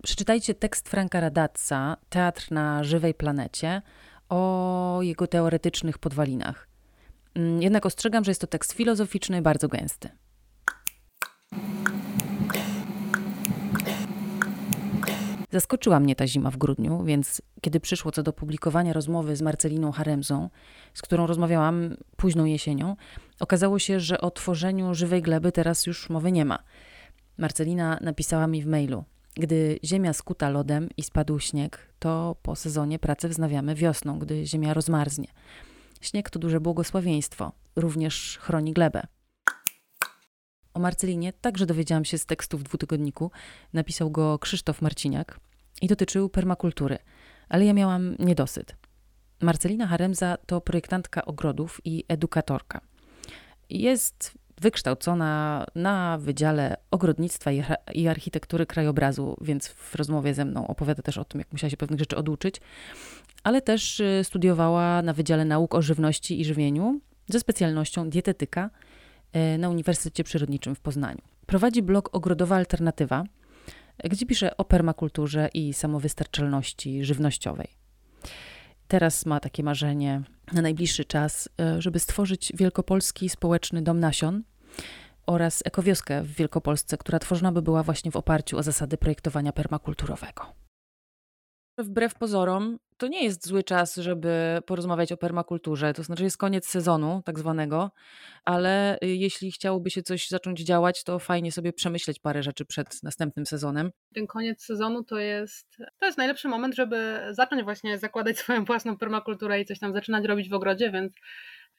Przeczytajcie tekst Franka Radazza, Teatr na żywej planecie, o jego teoretycznych podwalinach. Mm, jednak ostrzegam, że jest to tekst filozoficzny, bardzo gęsty. Zaskoczyła mnie ta zima w grudniu, więc kiedy przyszło co do publikowania rozmowy z Marceliną Haremzą, z którą rozmawiałam późną jesienią, okazało się, że o tworzeniu żywej gleby teraz już mowy nie ma. Marcelina napisała mi w mailu: gdy ziemia skuta lodem i spadł śnieg, to po sezonie pracy wznawiamy wiosną, gdy ziemia rozmarznie. Śnieg to duże błogosławieństwo, również chroni glebę. O Marcelinie także dowiedziałam się z tekstu w dwutygodniku. Napisał go Krzysztof Marciniak i dotyczył permakultury, ale ja miałam niedosyt. Marcelina Haremza to projektantka ogrodów i edukatorka. Jest wykształcona na Wydziale Ogrodnictwa i Architektury Krajobrazu, więc w rozmowie ze mną opowiada też o tym, jak musiała się pewnych rzeczy oduczyć, ale też y, studiowała na Wydziale Nauk o Żywności i Żywieniu ze specjalnością dietetyka na Uniwersytecie Przyrodniczym w Poznaniu. Prowadzi blog Ogrodowa Alternatywa, gdzie pisze o permakulturze i samowystarczalności żywnościowej. Teraz ma takie marzenie na najbliższy czas, y, żeby stworzyć wielkopolski społeczny dom nasion, oraz ekowioskę w Wielkopolsce, która tworzona by była właśnie w oparciu o zasady projektowania permakulturowego. Wbrew pozorom, to nie jest zły czas, żeby porozmawiać o permakulturze. To znaczy, jest koniec sezonu, tak zwanego, ale jeśli chciałoby się coś zacząć działać, to fajnie sobie przemyśleć parę rzeczy przed następnym sezonem. Ten koniec sezonu to jest, to jest najlepszy moment, żeby zacząć właśnie zakładać swoją własną permakulturę i coś tam zaczynać robić w ogrodzie, więc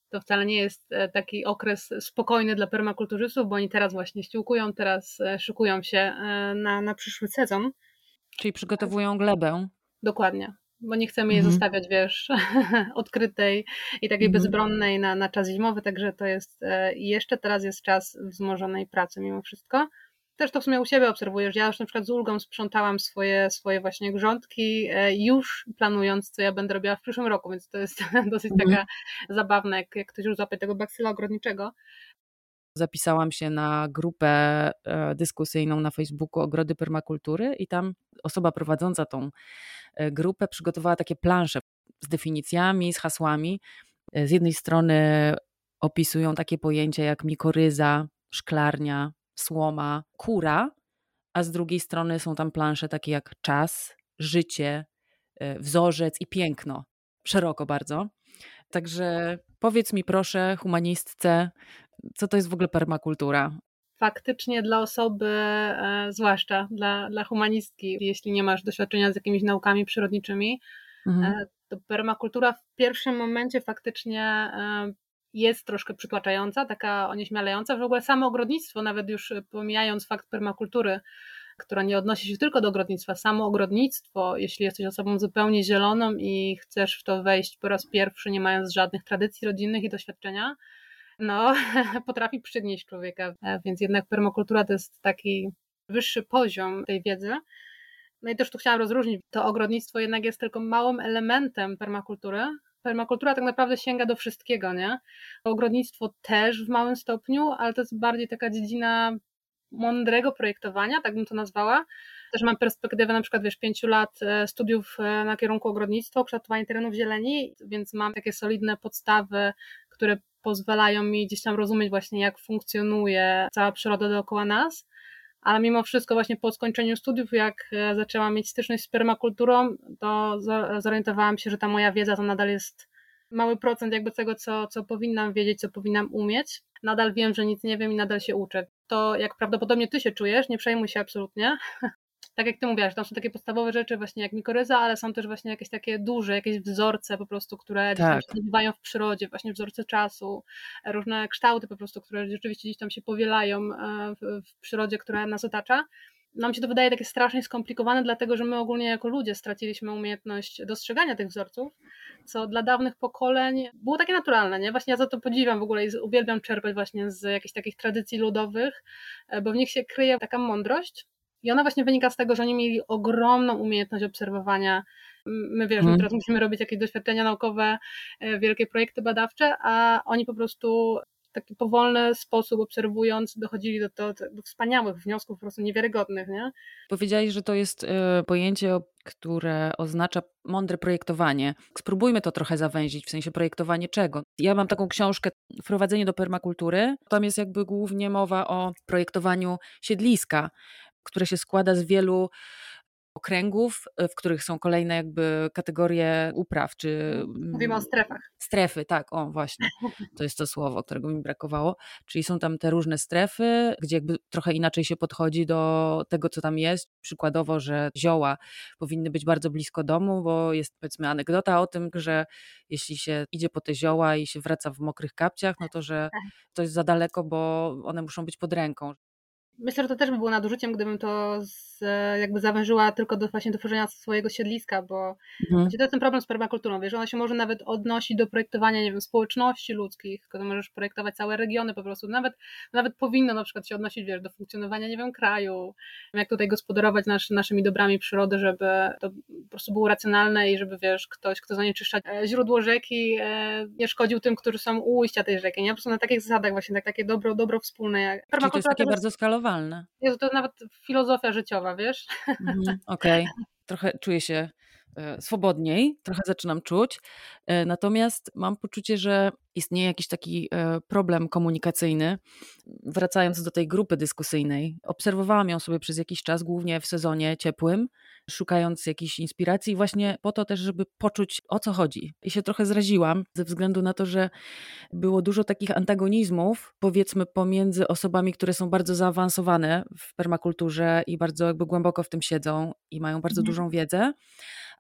to wcale nie jest e, taki okres spokojny dla permakulturzystów, bo oni teraz właśnie ściółkują, teraz e, szykują się e, na, na przyszły sezon. Czyli przygotowują glebę. Dokładnie, bo nie chcemy mhm. je zostawiać, wiesz, odkrytej i takiej mhm. bezbronnej na, na czas zimowy, także to jest, jeszcze teraz jest czas wzmożonej pracy mimo wszystko też to w sumie u siebie obserwujesz. Ja już na przykład z ulgą sprzątałam swoje, swoje właśnie grządki, e, już planując, co ja będę robiła w przyszłym roku, więc to jest dosyć mhm. taka zabawne, jak, jak ktoś już złapie tego baksyla ogrodniczego. Zapisałam się na grupę e, dyskusyjną na Facebooku Ogrody Permakultury i tam osoba prowadząca tą e, grupę przygotowała takie plansze z definicjami, z hasłami. Z jednej strony opisują takie pojęcia jak mikoryza, szklarnia, słoma, kura, a z drugiej strony są tam plansze takie jak czas, życie, e, wzorzec i piękno. Szeroko bardzo. Także powiedz mi proszę, humanistce, co to jest w ogóle permakultura? Faktycznie dla osoby, e, zwłaszcza dla, dla humanistki, jeśli nie masz doświadczenia z jakimiś naukami przyrodniczymi, mhm. E, to permakultura w pierwszym momencie faktycznie jest troszkę przytłaczająca, taka onieśmialająca. W ogóle samo ogrodnictwo, nawet już pomijając fakt permakultury, która nie odnosi się tylko do ogrodnictwa, samo ogrodnictwo, jeśli jesteś osobą zupełnie zieloną i chcesz w to wejść po raz pierwszy, nie mając żadnych tradycji rodzinnych i doświadczenia, no, potrafi przygnieść człowieka. Więc jednak permakultura to jest taki wyższy poziom tej wiedzy. No i też tu chciałam rozróżnić, to ogrodnictwo jednak jest tylko małym elementem permakultury, permakultura tak naprawdę sięga do wszystkiego, nie? Ogrodnictwo też w małym stopniu, ale to jest bardziej taka dziedzina mądrego projektowania, tak bym to nazwała. Też mam perspektywę na przykład, wiesz, pięciu lat e, studiów e, na kierunku ogrodnictwo, kształtowanie terenów zieleni, więc mam takie solidne podstawy, które pozwalają mi gdzieś tam rozumieć właśnie, jak funkcjonuje cała przyroda dookoła nas. Ale mimo wszystko właśnie po skończeniu studiów, jak e, zaczęłam mieć styczność z permakulturą, to zorientowałam się, że ta moja wiedza to nadal jest mały procent jakby tego, co, co powinnam wiedzieć, co powinnam umieć. Nadal wiem, że nic nie wiem i nadal się uczę. To jak prawdopodobnie ty się czujesz, nie przejmuj się absolutnie. Tak jak ty mówiłaś, tam są takie podstawowe rzeczy właśnie jak mikoryza, ale są też właśnie jakieś takie duże, jakieś wzorce po prostu, które tak. gdzieś tam się odbywają w przyrodzie, właśnie wzorce czasu, różne kształty po prostu, które rzeczywiście gdzieś tam się powielają e, w, w przyrodzie, która nas otacza nam się to wydaje takie strasznie skomplikowane, dlatego że my ogólnie jako ludzie straciliśmy umiejętność dostrzegania tych wzorców, co dla dawnych pokoleń było takie naturalne, nie? Właśnie ja za to podziwiam w ogóle i uwielbiam czerpać właśnie z jakichś takich tradycji ludowych, e, bo w nich się kryje taka mądrość i ona właśnie wynika z tego, że oni mieli ogromną umiejętność obserwowania My wiesz, hmm. my teraz musimy robić jakieś doświadczenia naukowe, e, wielkie projekty badawcze, a oni po prostu taki powolny sposób obserwując dochodzili do, do, do wspaniałych wniosków, po prostu niewiarygodnych. Nie? Powiedziałeś, że to jest y, pojęcie, które oznacza mądre projektowanie. Spróbujmy to trochę zawęzić, w sensie projektowanie czego. Ja mam taką książkę Wprowadzenie do permakultury. Tam jest jakby głównie mowa o projektowaniu siedliska, które się składa z wielu okręgów, e, w których są kolejne jakby kategorie upraw, czy... Mówimy o strefach. Strefy, tak, o właśnie, to jest to słowo, którego mi brakowało, czyli są tam te różne strefy, gdzie jakby trochę inaczej się podchodzi do tego, co tam jest, przykładowo, że zioła powinny być bardzo blisko domu, bo jest powiedzmy anegdota o tym, że jeśli się idzie po te zioła i się wraca w mokrych kapciach, no to, że tak. to jest za daleko, bo one muszą być pod ręką. Myślę, że to też by było nadużyciem, gdybym to z, jakby zawężyła tylko do właśnie do tworzenia swojego siedliska, bo mhm. to jest ten problem z permakulturą, wiesz, ona się może nawet odnosić do projektowania, nie wiem, społeczności ludzkich, tylko możesz projektować całe regiony po prostu, nawet, nawet powinno na przykład się odnosić, wiesz, do funkcjonowania, nie wiem, kraju, jak tutaj gospodarować nasz, naszymi dobrami przyrody, żeby to po prostu było racjonalne i żeby, wiesz, ktoś, kto zanieczyszcza e, źródło rzeki, e, nie szkodził tym, którzy są u ujścia tej rzeki, nie? Po prostu na takich zasadach właśnie, tak, takie dobro, dobro wspólne. Czyli to jest takie bardzo skalowane aktualne. Jezu, to nawet filozofia życiowa, wiesz? Mhm, Okej, okay. trochę czuję się e, swobodniej, trochę zaczynam czuć. E, natomiast mam poczucie, że istnieje jakiś taki e, problem komunikacyjny. Wracając do tej grupy dyskusyjnej, obserwowałam ją sobie przez jakiś czas, głównie w sezonie ciepłym, szukając jakiejś inspiracji, właśnie po to też, żeby poczuć o co chodzi. I się trochę zraziłam ze względu na to, że było dużo takich antagonizmów, powiedzmy, pomiędzy osobami, które są bardzo zaawansowane w permakulturze i bardzo jakby głęboko w tym siedzą i mają bardzo mhm. dużą wiedzę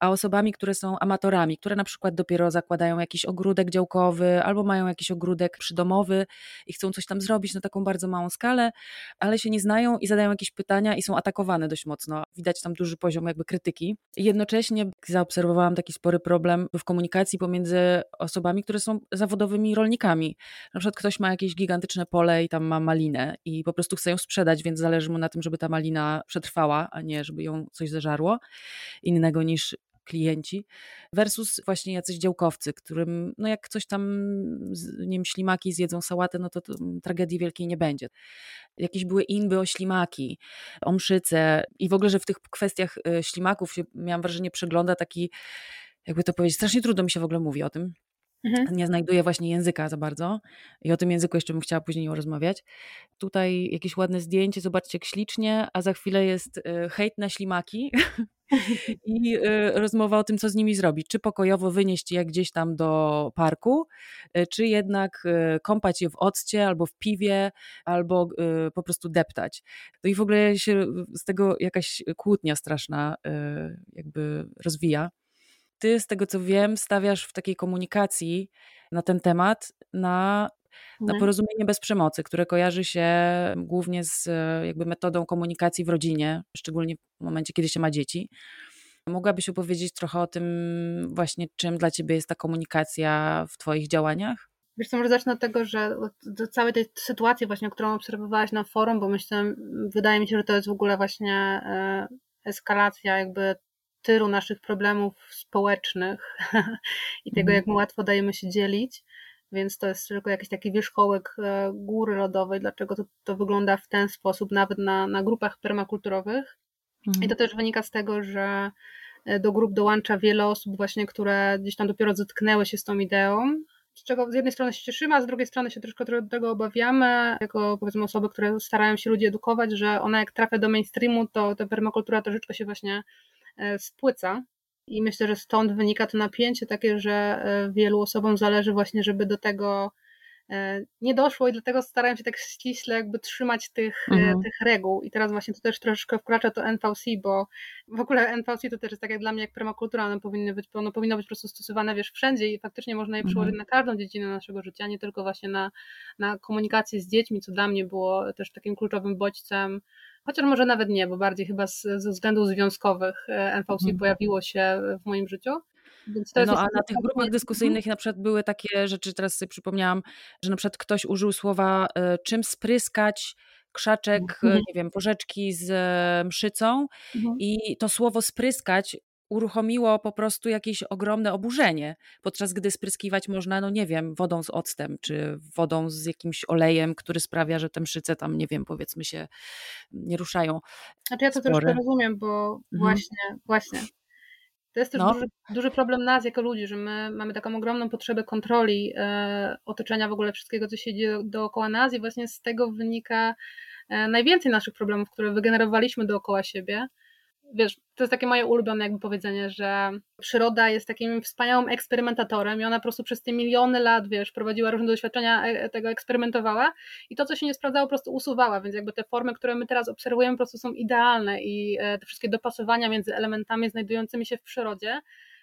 a osobami, które są amatorami, które na przykład dopiero zakładają jakiś ogródek działkowy albo mają jakiś ogródek przydomowy i chcą coś tam zrobić na taką bardzo małą skalę, ale się nie znają i zadają jakieś pytania i są atakowane dość mocno. Widać tam duży poziom jakby krytyki. Jednocześnie zaobserwowałam taki spory problem w komunikacji pomiędzy osobami, które są zawodowymi rolnikami. Na przykład ktoś ma jakieś gigantyczne pole i tam ma malinę i po prostu chce ją sprzedać, więc zależy mu na tym, żeby ta malina przetrwała, a nie żeby ją coś zeżarło innego niż klienci, versus właśnie jacyś działkowcy, którym, no jak coś tam, nie wiem, ślimaki zjedzą sałatę, no to, to tragedii wielkiej nie będzie. Jakieś były inby o ślimaki, o mszyce i w ogóle, że w tych kwestiach e, ślimaków się, miałam wrażenie, przegląda taki, jakby to powiedzieć, strasznie trudno mi się w ogóle mówi o tym, Mhm. Nie znajduję właśnie języka za bardzo i o tym języku jeszcze bym chciała później rozmawiać. Tutaj jakieś ładne zdjęcie, zobaczcie jak ślicznie, a za chwilę jest e, hejt na ślimaki i e, rozmowa o tym, co z nimi zrobić. Czy pokojowo wynieść je gdzieś tam do parku, e, czy jednak kąpać je w occie albo w piwie, albo po prostu deptać. No i w ogóle się z tego jakaś kłótnia straszna jakby rozwija ty, z tego co wiem, stawiasz w takiej komunikacji na ten temat na, na mhm. porozumienie bez przemocy, które kojarzy się głównie z jakby metodą komunikacji w rodzinie, szczególnie w momencie, kiedy się ma dzieci. Mogłabyś opowiedzieć trochę o tym właśnie, czym dla ciebie jest ta komunikacja w twoich działaniach? Wiesz co, może zacznę od tego, że do całej tej sytuacji właśnie, którą obserwowałaś na forum, bo myślę, wydaje mi się, że to jest w ogóle właśnie e, eskalacja jakby tylu naszych problemów społecznych i tego, mhm. jak my łatwo dajemy się dzielić. Więc to jest tylko jakiś taki wierzchołek e, góry lodowej, dlaczego to, to wygląda w ten sposób, nawet na, na grupach permakulturowych. Mhm. I to też wynika z tego, że e, do grup dołącza wiele osób właśnie, które gdzieś tam dopiero zetknęły się z tą ideą, z czego z jednej strony się cieszymy, a z drugiej strony się troszkę tego obawiamy, jako powiedzmy osoby, które starają się ludzi edukować, że ona jak trafia do mainstreamu, to ta permakultura troszeczkę się właśnie spłyca. I myślę, że stąd wynika to napięcie takie, że e, wielu osobom zależy właśnie, żeby do tego e, nie doszło i dlatego starają się tak ściśle jakby trzymać tych, e, mhm. tych reguł. I teraz właśnie to też troszeczkę wkracza to NVC, bo w ogóle NVC to też jest tak jak dla mnie jak permakultura, ono powinno być, ono powinno być po prostu stosowane wiesz wszędzie i faktycznie można je przełożyć mhm. na każdą dziedzinę naszego życia, nie tylko właśnie na, na komunikację z dziećmi, co dla mnie było też takim kluczowym bodźcem Chociaż może nawet nie, bo bardziej chyba z, ze względów związkowych e, NVC mhm. pojawiło się w moim życiu. no a na tych grupach dyskusyjnych na przykład były takie rzeczy, teraz sobie przypomniałam, że na przykład ktoś użył słowa y, czym spryskać krzaczek, mhm. nie wiem, porzeczki z mszycą mhm. i to słowo spryskać uruchomiło po prostu jakieś ogromne oburzenie, podczas gdy spryskiwać można, no nie wiem, wodą z octem, czy wodą z jakimś olejem, który sprawia, że te mszyce tam, nie wiem, powiedzmy się nie ruszają. Znaczy ja to Spory. troszkę rozumiem, bo mhm. właśnie, właśnie. To jest też no. duży, duży, problem nas jako ludzi, że my mamy taką ogromną potrzebę kontroli e, otoczenia w ogóle wszystkiego, co się dzieje dookoła nas i właśnie z tego wynika e, najwięcej naszych problemów, które wygenerowaliśmy dookoła siebie wiesz, to jest takie moje ulubione jakby powiedzenie, że przyroda jest takim wspaniałym eksperymentatorem i ona po prostu przez te miliony lat, wiesz, prowadziła różne doświadczenia, e, tego eksperymentowała i to, co się nie sprawdzało, po prostu usuwała, więc jakby te formy, które my teraz obserwujemy, po prostu są idealne i e, te wszystkie dopasowania między elementami znajdującymi się w przyrodzie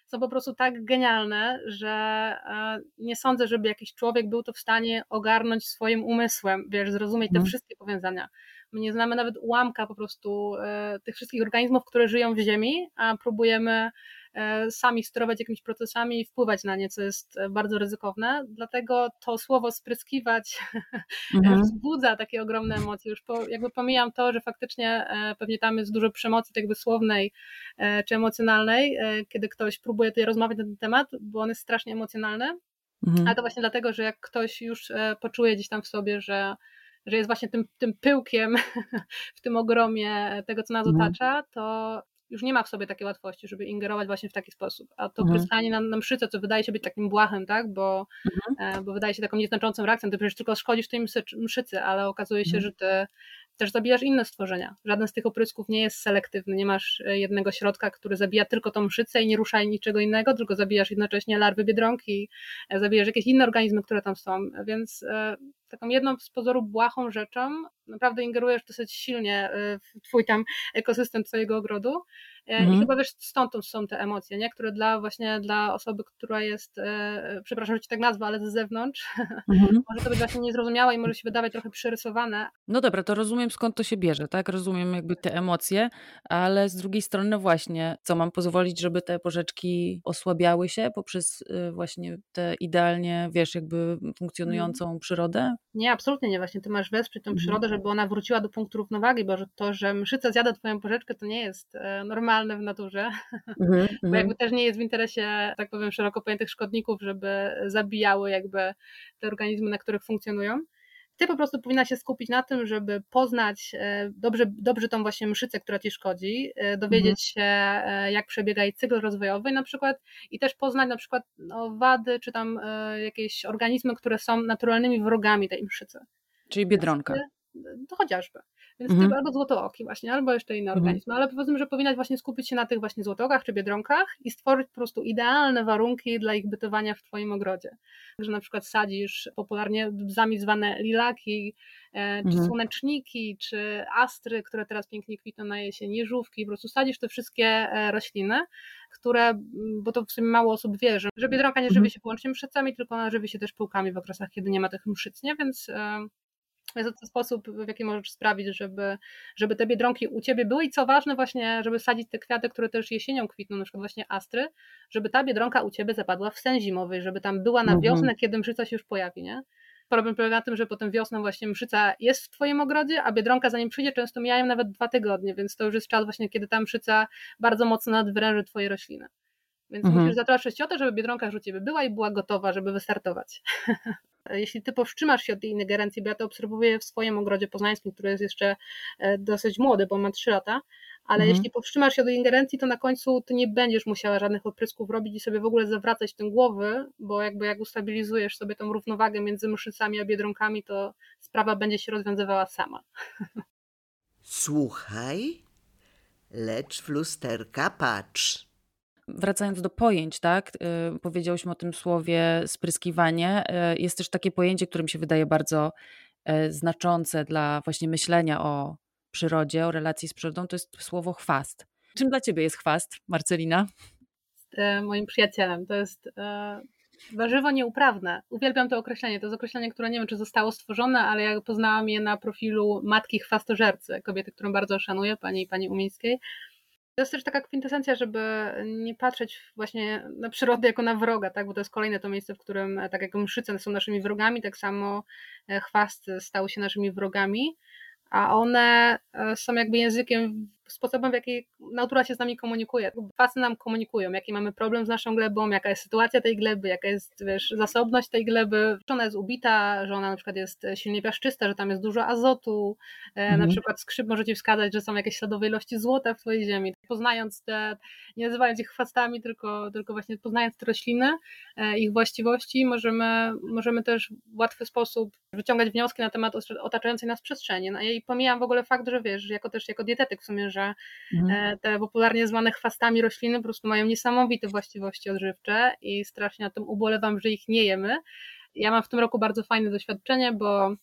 są po prostu tak genialne, że e, nie sądzę, żeby jakiś człowiek był to w stanie ogarnąć swoim umysłem, wiesz, zrozumieć te mm. wszystkie powiązania. My nie znamy nawet ułamka po prostu e, tych wszystkich organizmów, które żyją w Ziemi, a próbujemy e, sami sterować jakimiś procesami i wpływać na nie, co jest e, bardzo ryzykowne. Dlatego to słowo spryskiwać mhm. wzbudza takie ogromne emocje. Już po, jakby pomijam to, że faktycznie pewnie tam jest dużo przemocy jakby słownej czy emocjonalnej, kiedy ktoś próbuje tutaj rozmawiać na ten temat, bo on jest strasznie emocjonalny. Mhm. Ale to właśnie dlatego, że jak ktoś już poczuje gdzieś tam w sobie, że że jest właśnie tym, tym pyłkiem w tym ogromie tego, co nas mhm. otacza, to już nie ma w sobie takiej łatwości, żeby ingerować właśnie w taki sposób. A to mhm. pryskanie na, na mszyce, co wydaje się być takim błachem, tak? Bo, mhm. E, bo wydaje się taką nieznaczącą reakcją, ty przecież tylko szkodzisz tej mszycy, ale okazuje się, mhm. że ty też zabijasz inne stworzenia. Żaden z tych oprysków nie jest selektywny. Nie masz e, jednego środka, który zabija tylko tą mszycę i nie rusza niczego innego, tylko zabijasz jednocześnie larwy biedronki, e, zabijasz jakieś inne organizmy, które tam są. Więc taką jedną z pozoru błahą rzeczą naprawdę ingerujesz dosyć silnie w twój tam ekosystem twojego ogrodu E, mhm. I chyba wiesz, stąd są te emocje, nie? które dla właśnie dla osoby, która jest, e, przepraszam, że ci tak nazwę, ale z zewnątrz, mhm. może to być właśnie niezrozumiałe i może się wydawać trochę przyrysowane. No dobra, to rozumiem skąd to się bierze, tak? Rozumiem jakby te emocje, ale z drugiej strony właśnie, co mam pozwolić, żeby te porzeczki osłabiały się poprzez y, właśnie tę idealnie, wiesz, jakby funkcjonującą mhm. przyrodę? Nie, absolutnie nie. Właśnie ty masz wesprzeć tę mhm. przyrodę, żeby ona wróciła do punktu równowagi, bo to, że mszyca zjada twoją porzeczkę, to nie jest e, normalne normalne w naturze, mm-hmm, bo jakby też nie jest w interesie, tak powiem, szeroko pojętych szkodników, żeby zabijały jakby te organizmy, na których funkcjonują. Ty po prostu powinna się skupić na tym, żeby poznać e, dobrze, dobrze tą właśnie mszycę, która ci szkodzi, e, dowiedzieć mhm. się, e, jak przebiega jej cykl rozwojowy na przykład i też poznać na przykład no, wady, czy tam jakieś organizmy, które są naturalnymi wrogami tej mszycy. Czyli biedronka. To chociażby. Więc mhm. albo złotooki właśnie, albo jeszcze inne mhm. organizmy, ale powiedzmy, że powinnaś właśnie skupić się na tych właśnie złotokach czy biedronkach i stworzyć po prostu idealne warunki dla ich bytowania w twoim ogrodzie. Że na przykład sadzisz popularnie bzami zwane lilaki, e, czy mhm. słoneczniki, czy astry, które teraz pięknie kwitną na jesień, jeżówki, po prostu sadzisz te wszystkie e, rośliny, które, bo to w sumie mało osób wie, że, że biedronka nie żywi mhm. się wyłącznie mszycami, tylko ona żywi się też pyłkami w okresach, kiedy nie ma tych mszyc, nie? Więc e, jest to sposób, w jaki możesz sprawić, żeby, żeby te biedronki u ciebie były i co ważne właśnie, żeby sadzić te kwiaty, które też jesienią kwitną, na przykład właśnie astry, żeby ta biedronka u ciebie zapadła w sen zimowy, żeby tam była na mhm. wiosnę, kiedy mszyca się już pojawi, nie? Problem polega na tym, że potem wiosną właśnie mszyca jest w twoim ogrodzie, a biedronka zanim przyjdzie często mijają nawet dwa tygodnie, więc to już jest czas właśnie, kiedy ta mszyca bardzo mocno nadwyręży twoje rośliny. Więc mhm. musisz zatroszczyć o to, żeby biedronka już u ciebie była i była gotowa, żeby wystartować. Jeśli ty powstrzymasz się od tej ingerencji, bo ja to obserwuję w swoim ogrodzie poznańskim, który jest jeszcze e, dosyć młody, bo ma 3 lata, ale mhm. jeśli powstrzymasz się od ingerencji, to na końcu ty nie będziesz musiała żadnych odprysków robić i sobie w ogóle zawracać tę głowy, bo jakby jak ustabilizujesz sobie tą równowagę między mszycami a biedronkami, to sprawa będzie się rozwiązywała sama. Słuchaj, lecz w lusterka patrz. Wracając do pojęć, tak, y, powiedziałyśmy o tym słowie spryskiwanie. Y, jest też takie pojęcie, które mi się wydaje bardzo y, znaczące dla właśnie myślenia o przyrodzie, o relacji z przyrodą, to jest słowo chwast. Czym dla ciebie jest chwast, Marcelina? Jest moim przyjacielem. To jest warzywo nieuprawne. Uwielbiam to określenie. To jest określenie, które nie wiem, czy zostało stworzone, ale ja poznałam je na profilu matki chwastożercy, kobiety, którą bardzo szanuję, pani, pani Umińskiej. To jest też taka kwintesencja, żeby nie patrzeć właśnie na przyrodę jako na wroga, tak? bo to jest kolejne to miejsce, w którym tak jak mszyce są naszymi wrogami, tak samo e, chwasty stały się naszymi wrogami, a one e, są jakby językiem sposobem, w jaki natura się z nami komunikuje. Fasy nam komunikują, jaki mamy problem z naszą glebą, jaka jest sytuacja tej gleby, jaka jest wiesz, zasobność tej gleby, czy ona jest ubita, że ona na przykład jest silnie piaszczysta, że tam jest dużo azotu, mhm. na przykład skrzyp może Ci wskazać, że są jakieś śladowe ilości złota w Twojej ziemi. Poznając te, nie nazywając ich chwastami, tylko, tylko właśnie poznając te rośliny, e, ich właściwości, możemy, możemy też w łatwy sposób wyciągać wnioski na temat otaczającej nas przestrzeni. No i pomijam w ogóle fakt, że wiesz, jako też jako dietetyk w sumie, że że mhm. E, te popularnie zwane chwastami rośliny po prostu mają niesamowite właściwości odżywcze i strasznie na tym ubolewam, że ich nie jemy. Ja mam w tym roku bardzo fajne doświadczenie, bo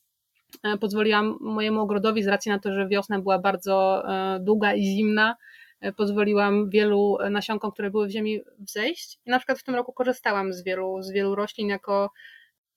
e, pozwoliłam mojemu ogrodowi z racji na to, że wiosna była bardzo e, długa i zimna, pozwoliłam wielu nasionkom, które były w ziemi wzejść i na przykład w tym roku korzystałam z wielu, z wielu roślin jako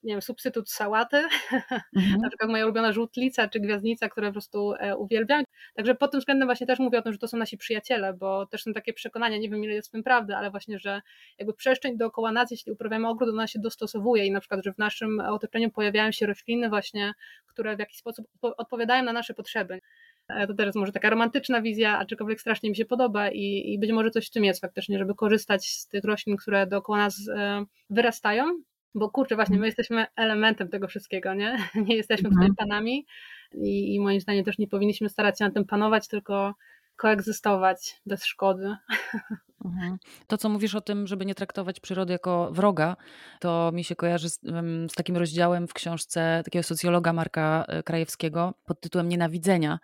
nie wiem, substytut sałaty, mhm. na przykład moja ulubiona żółtlica czy gwiazdnica, które po prostu e, uwielbiam. Także pod tym względem właśnie też mówię o tym, że to są nasi przyjaciele, bo też są takie przekonania, nie wiem ile jest w tym prawdy, ale właśnie, że jakby przestrzeń dookoła nas, jeśli uprawiamy ogród, ona się dostosowuje i na przykład, że w naszym otoczeniu pojawiają się rośliny właśnie, które w jakiś sposób odpowiadają na nasze potrzeby. E, to teraz może taka romantyczna wizja, aczkolwiek strasznie mi się podoba i, i być może coś w tym jest faktycznie, żeby korzystać z tych roślin, które dookoła nas e, wyrastają bo kurczę, właśnie my jesteśmy elementem tego wszystkiego, nie? Nie jesteśmy tutaj mhm. panami i, i moim zdaniem też nie powinniśmy starać się na tym panować, tylko koegzystować bez szkody. Mhm. To, co mówisz o tym, żeby nie traktować przyrody jako wroga, to mi się kojarzy z, z, takim rozdziałem w książce takiego socjologa Marka e, Krajewskiego pod tytułem Nienawidzenia,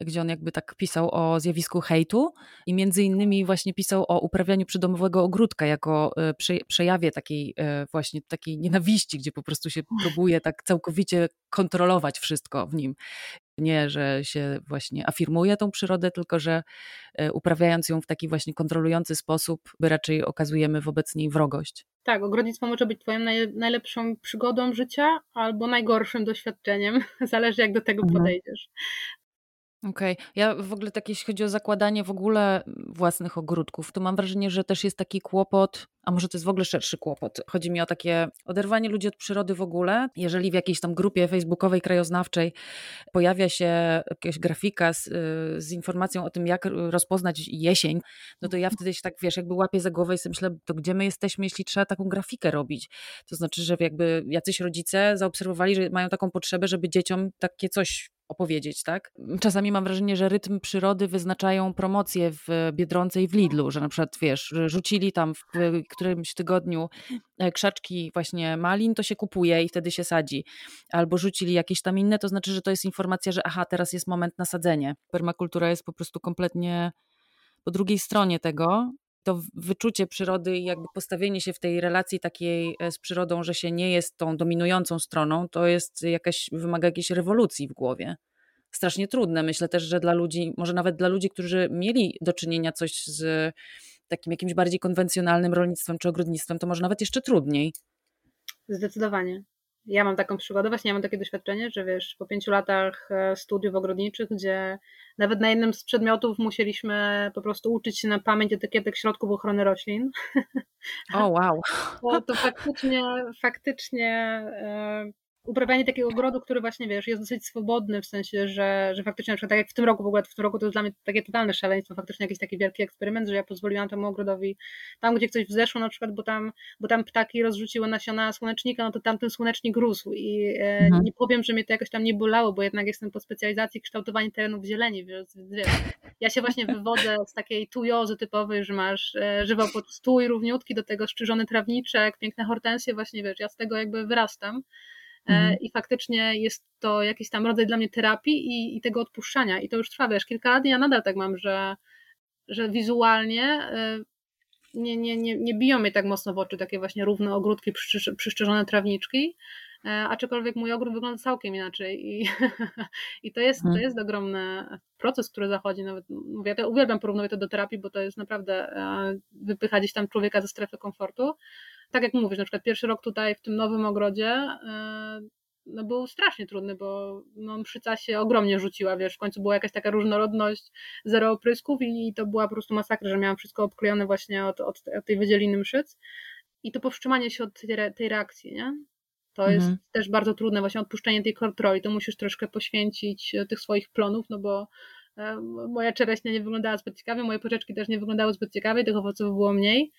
gdzie on jakby tak pisał o zjawisku hejtu i między innymi właśnie pisał o uprawianiu przydomowego ogródka jako e, przejawie takiej e, właśnie takiej nienawiści, gdzie po prostu się próbuje tak całkowicie kontrolować wszystko w nim. Nie, że się właśnie afirmuje tą przyrodę, tylko że uprawiając ją w taki właśnie kontrolujący sposób raczej okazujemy wobec niej wrogość. Tak, ogrodnictwo może być Twoją naj, najlepszą przygodą życia albo najgorszym doświadczeniem. Zależy, jak do tego mhm. podejdziesz. Okej. Okay. Ja w ogóle tak jeśli chodzi o zakładanie w ogóle własnych ogródków, to mam wrażenie, że też jest taki kłopot, a może to jest w ogóle szerszy kłopot. Chodzi mi o takie oderwanie ludzi od przyrody w ogóle. Jeżeli w jakiejś tam grupie facebookowej, krajoznawczej pojawia się jakaś grafika z, z informacją o tym, jak rozpoznać jesień, no to ja mhm. wtedy się tak, wiesz, jakby łapię za głowę i sobie myślę, to gdzie my jesteśmy, jeśli trzeba taką grafikę robić? To znaczy, że jakby jacyś rodzice zaobserwowali, że mają taką potrzebę, żeby dzieciom takie coś opowiedzieć, tak? Czasami mam wrażenie, że rytm przyrody wyznaczają promocje w Biedronce i w Lidlu, że na przykład, wiesz, rzucili tam w którymś tygodniu e, krzaczki właśnie malin, to się kupuje i wtedy się sadzi. Albo rzucili jakieś tam inne, to znaczy, że to jest informacja, że aha, teraz jest moment na sadzenie. Permakultura jest po prostu kompletnie po drugiej stronie tego, to wyczucie przyrody i jakby postawienie się w tej relacji takiej e, z przyrodą, że się nie jest tą dominującą stroną, to jest jakaś, wymaga jakiejś rewolucji w głowie. Strasznie trudne. Myślę też, że dla ludzi, może nawet dla ludzi, którzy mieli do czynienia coś z takim jakimś bardziej konwencjonalnym rolnictwem czy ogrodnictwem, to może nawet jeszcze trudniej. Zdecydowanie ja mam taką przygodę, właśnie ja mam takie doświadczenie, że wiesz, po pięciu latach e, studiów ogrodniczych, gdzie nawet na jednym z przedmiotów musieliśmy po prostu uczyć się na pamięć etykietek środków ochrony roślin. O, oh, wow. To, to faktycznie, faktycznie uprawianie takiego ogrodu, który właśnie, wiesz, jest dosyć swobodny, w sensie, że, że faktycznie, na przykład tak jak w tym roku, w ogóle w tym roku to jest dla mnie takie totalne szaleństwo, faktycznie jakiś taki wielki eksperyment, że ja pozwoliłam temu ogrodowi, tam gdzie coś wzeszło na przykład, bo tam, bo tam ptaki rozrzuciły nasiona słonecznika, no to tam ten słonecznik rósł i e, mhm. nie powiem, że mnie to jakoś tam nie bolało, bo jednak jestem po specjalizacji kształtowanie terenów zieleni, więc wiesz, ja się właśnie wywodzę z takiej tujozy typowej, że masz e, pod stój równiutki, do tego szczyżony trawniczek, piękne hortensje, właśnie wiesz, ja z tego jakby wyrastam. E, mhm. I faktycznie jest to jakiś tam rodzaj dla mnie terapii i, i tego odpuszczania. I to już trwa, wiesz, kilka lat i ja nadal tak mam, że, że wizualnie e, nie, nie, nie, nie biją mnie tak mocno w oczy takie właśnie równe ogródki, przyszczerzone trawniczki, e, aczkolwiek mój ogród wygląda całkiem inaczej i, i to, jest, to mhm. jest ogromny proces, który zachodzi, nawet mówię, ja uwielbiam porównywać to do terapii, bo to jest naprawdę wypycha gdzieś tam człowieka ze strefy komfortu, tak jak mówisz, na przykład pierwszy rok tutaj w tym nowym ogrodzie e, no był strasznie trudny, bo no, mszyca się ogromnie rzuciła, wiesz, w końcu była jakaś taka różnorodność, zero oprysków i to była po prostu masakra, że miałam wszystko obklejone właśnie od, od, od tej wydzieliny mszyc i to powstrzymanie się od tej, tej reakcji, nie? To mhm. jest też bardzo trudne, właśnie odpuszczenie tej kontroli, to musisz troszkę poświęcić e, tych swoich plonów, no bo e, moja czereśnia nie wyglądała zbyt ciekawie, moje poczeczki też nie wyglądały zbyt ciekawie, tych owoców było mniej,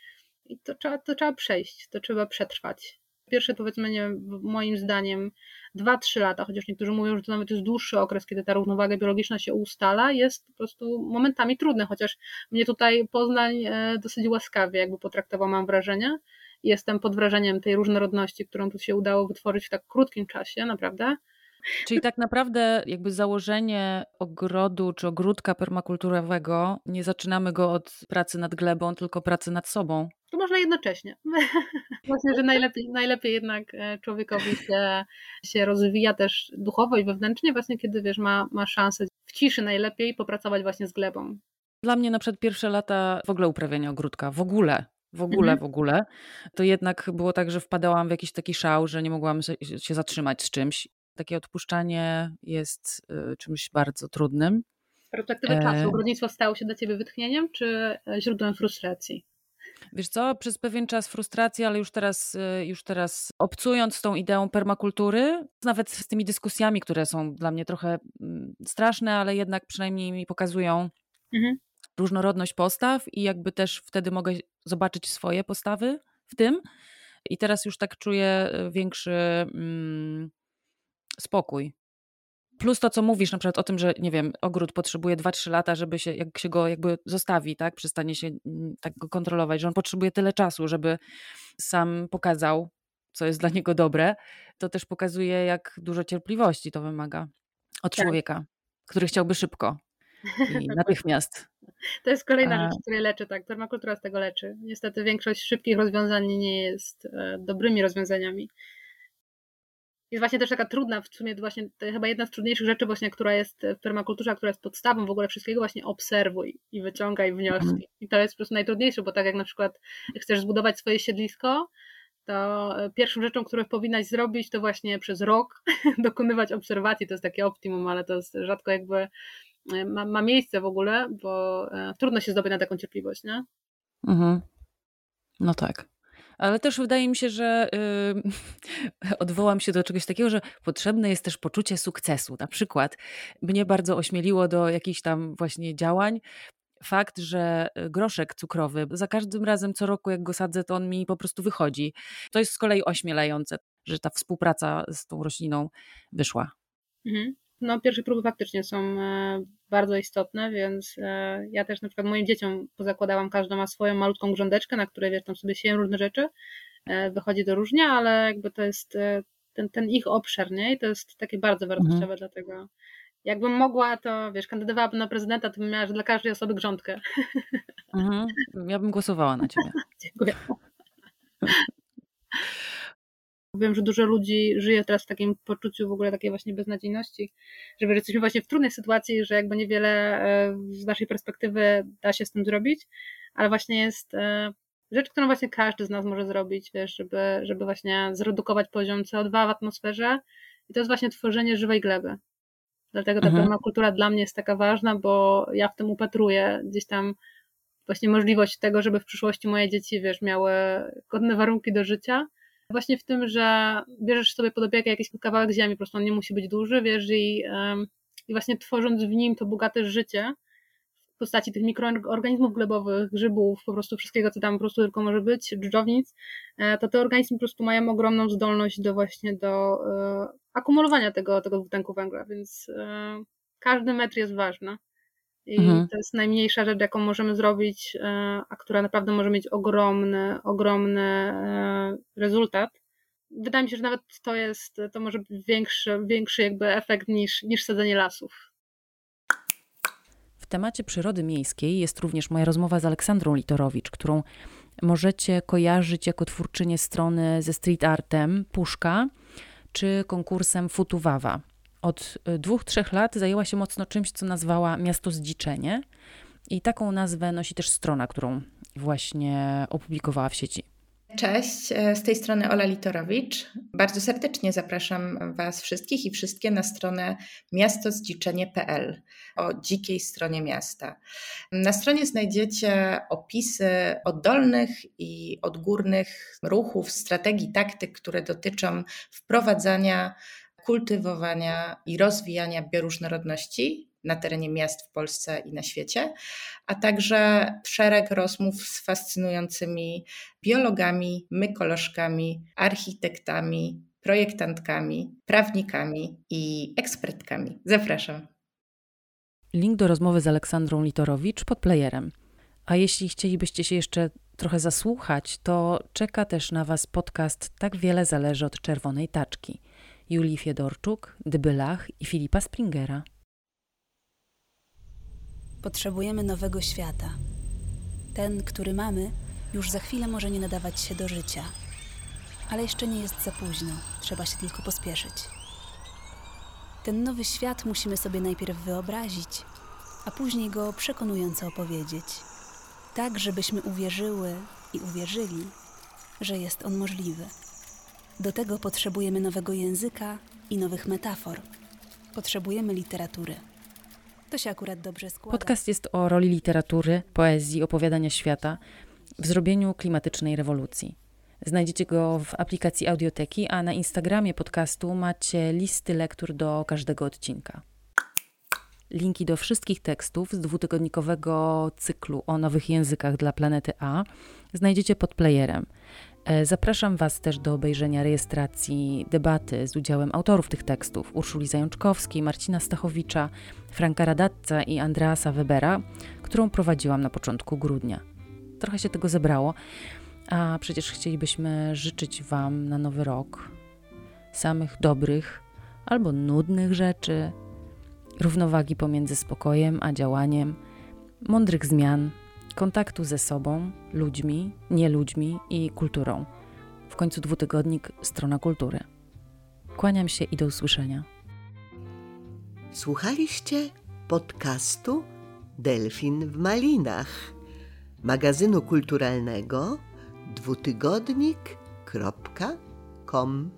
i to trzeba, to trzeba przejść, to trzeba przetrwać. Pierwsze, powiedzmy, nie moim zdaniem, 2-3 lata, chociaż niektórzy mówią, że to nawet jest dłuższy okres, kiedy ta równowaga biologiczna się ustala, jest po prostu momentami trudny, chociaż mnie tutaj Poznań e, dosyć łaskawie jakby potraktował, mam wrażenie. Jestem pod wrażeniem tej różnorodności, którą tu się udało wytworzyć w tak krótkim czasie, naprawdę. Czyli tak naprawdę jakby założenie ogrodu czy ogródka permakulturowego, nie zaczynamy go od pracy nad glebą, tylko pracy nad sobą. To można jednocześnie. Właśnie, że najlepiej, najlepiej jednak e, człowiekowi się, się rozwija też duchowo i wewnętrznie, właśnie kiedy wiesz, ma, ma szansę w ciszy najlepiej popracować właśnie z glebą. Dla mnie na przykład pierwsze lata w ogóle uprawiania ogródka, w ogóle, w ogóle, mhm. w ogóle, to jednak było tak, że wpadałam w jakiś taki szał, że nie mogłam się zatrzymać z czymś takie odpuszczanie jest y, czymś bardzo trudnym. Z perspektywy e... czasu ogrodnictwo stało się dla ciebie wytchnieniem czy e, źródłem frustracji? Wiesz co, przez pewien czas frustracji, ale już teraz, y, już teraz obcując z tą ideą permakultury, nawet z tymi dyskusjami, które są dla mnie trochę mm, straszne, ale jednak przynajmniej mi pokazują mhm. różnorodność postaw i jakby też wtedy mogę zobaczyć swoje postawy w tym. I teraz już tak czuję y, większy, mm, spokój. Plus to, co mówisz na przykład o tym, że nie wiem, ogród potrzebuje 2-3 lata, żeby się, jak się go jakby zostawi, tak, przestanie się mm, tak go kontrolować, że on potrzebuje tyle czasu, żeby sam pokazał, co jest dla niego dobre, to też pokazuje, jak dużo cierpliwości to wymaga od tak. człowieka, który chciałby szybko i natychmiast. To jest kolejna rzecz, która leczy, tak, permakultura z tego leczy. Niestety większość szybkich rozwiązań nie jest e, dobrymi rozwiązaniami jest właśnie też taka trudna, w sumie właśnie to chyba jedna z trudniejszych rzeczy właśnie, która jest w permakulturze, która jest podstawą w ogóle wszystkiego, właśnie obserwuj i wyciągaj wnioski. Mhm. I to jest po prostu najtrudniejsze, bo tak jak na przykład chcesz zbudować swoje siedlisko, to pierwszą rzeczą, którą powinnaś zrobić, to właśnie przez rok dokonywać obserwacji. To jest takie optimum, ale to jest rzadko jakby e, ma, ma miejsce w ogóle, bo e, trudno się zdobyć na taką cierpliwość, nie? Mhm. No tak. Ale też wydaje mi się, że yy, odwołam się do czegoś takiego, że potrzebne jest też poczucie sukcesu. Na przykład mnie bardzo ośmieliło do jakichś tam właśnie działań fakt, że y, groszek cukrowy, za każdym razem co roku jak go sadzę, to on mi po prostu wychodzi. To jest z kolei ośmielające, że ta współpraca z tą rośliną wyszła. Mhm. No, pierwsze próby faktycznie są e, bardzo istotne, więc e, ja też na przykład moim dzieciom pozakładałam, każda ma swoją malutką grządeczkę, na której wiesz, tam sobie sieją różne rzeczy, e, wychodzi to różnie, ale jakby to jest ten, ten ich obszar, nie? I to jest takie bardzo wartościowe, mhm. dlatego jakbym mogła, to wiesz, kandydowałabym na prezydenta, to bym miała dla każdej osoby grządkę. Mhm. Ja bym głosowała na ciebie. Dziękuję. Wiem, że dużo ludzi żyje teraz w takim poczuciu w ogóle takiej właśnie beznadziejności, że jesteśmy właśnie w trudnej sytuacji, że jakby niewiele e, z naszej perspektywy da się z tym zrobić, ale właśnie jest e, rzecz, którą właśnie każdy z nas może zrobić, wiesz, żeby, żeby właśnie zredukować poziom CO2 w atmosferze i to jest właśnie tworzenie żywej gleby. Dlatego ta mhm. permakultura dla mnie jest taka ważna, bo ja w tym upatruję gdzieś tam właśnie możliwość tego, żeby w przyszłości moje dzieci, wiesz, miały godne warunki do życia, właśnie w tym, że bierzesz sobie pod opiekę jakiś kawałek ziemi, po prostu on nie musi być duży, wiesz, i, i właśnie tworząc w nim to bogate życie, w postaci tych mikroorganizmów glebowych, grzybów, po prostu wszystkiego, co tam po prostu tylko może być, dżdżownic, e, to te organizmy po prostu mają ogromną zdolność do właśnie do e, akumulowania tego, tego dwutlenku węgla, więc e, każdy metr jest ważny. I mhm. to jest najmniejsza rzecz, jaką możemy zrobić, e, a która naprawdę może mieć ogromny, ogromny e, rezultat. Wydaje mi się, że nawet to jest, to może być większy, większy jakby efekt niż, niż sadzenie lasów. W temacie przyrody miejskiej jest również moja rozmowa z Aleksandrą Litorowicz, którą możecie kojarzyć jako twórczynię strony ze street artem Puszka czy konkursem Futuwawa od y, dwóch, trzech lat zajęła się mocno czymś, co nazwała Miasto Zdziczenie. I taką nazwę nosi też strona, którą właśnie opublikowała w sieci. Cześć, e, z tej strony Ola Litorowicz. Bardzo serdecznie zapraszam Was wszystkich i wszystkie na stronę miastozdziczenie.pl o dzikiej stronie miasta. Na stronie znajdziecie opisy oddolnych i odgórnych ruchów, strategii, taktyk, które dotyczą wprowadzania kultywowania i rozwijania bioróżnorodności na terenie miast w Polsce i na świecie, a także szereg rozmów z fascynującymi biologami, mykolożkami, architektami, projektantkami, prawnikami i ekspertkami. Zapraszam. Link do rozmowy z Aleksandrą Litorowicz pod playerem. A jeśli chcielibyście się jeszcze trochę zasłuchać, to czeka też na Was podcast Tak wiele zależy od czerwonej taczki – Julii Fiedorczuk, Dybylach i Filipa Springera. Potrzebujemy nowego świata. Ten, który mamy, już za chwilę może nie nadawać się do życia. Ale jeszcze nie jest za późno, trzeba się tylko pospieszyć. Ten nowy świat musimy sobie najpierw wyobrazić, a później go przekonująco opowiedzieć. Tak, żebyśmy uwierzyły i uwierzyli, że jest on możliwy. Do tego potrzebujemy nowego języka i nowych metafor. Potrzebujemy literatury. To się akurat dobrze składa. Podcast jest o roli literatury, poezji, opowiadania świata w zrobieniu klimatycznej rewolucji. Znajdziecie go w aplikacji Audioteki, a na Instagramie podcastu macie listy lektur do każdego odcinka. Linki do wszystkich tekstów z dwutygodnikowego cyklu o nowych językach dla planety A znajdziecie pod playerem. E, zapraszam Was też do obejrzenia rejestracji debaty z udziałem autorów tych tekstów Urszuli Zajączkowskiej, Marcina Stachowicza, Franka Radatca i Andreasa Webera, którą prowadziłam na początku grudnia. Trochę się tego zebrało, a przecież chcielibyśmy życzyć Wam na nowy rok samych dobrych albo nudnych rzeczy, równowagi pomiędzy spokojem a działaniem, mądrych zmian kontaktu ze sobą, ludźmi, nie ludźmi i kulturą. W końcu dwutygodnik Strona Kultury. Kłaniam się i do usłyszenia. Słuchaliście podcastu Delfin w Malinach, magazynu kulturalnego dwutygodnik.com.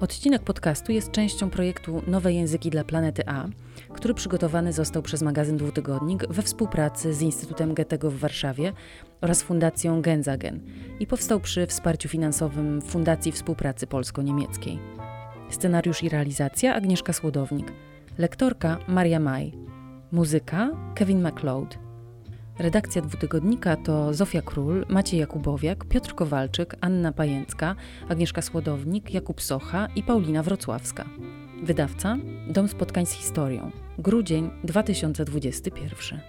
Odcinek podcastu jest częścią projektu Nowe Języki dla Planety A, który przygotowany został przez magazyn Dwutygodnik we współpracy z Instytutem Goethego w Warszawie oraz Fundacją Genzagen i powstał przy wsparciu finansowym Fundacji Współpracy Polsko-Niemieckiej. Scenariusz i realizacja Agnieszka Słodownik, lektorka Maria Maj, muzyka Kevin MacLeod. Redakcja dwutygodnika to Zofia Król, Maciej Jakubowiak, Piotr Kowalczyk, Anna Pajęcka, Agnieszka Słodownik, Jakub Socha i Paulina Wrocławska. Wydawca Dom Spotkań z Historią. Grudzień 2021.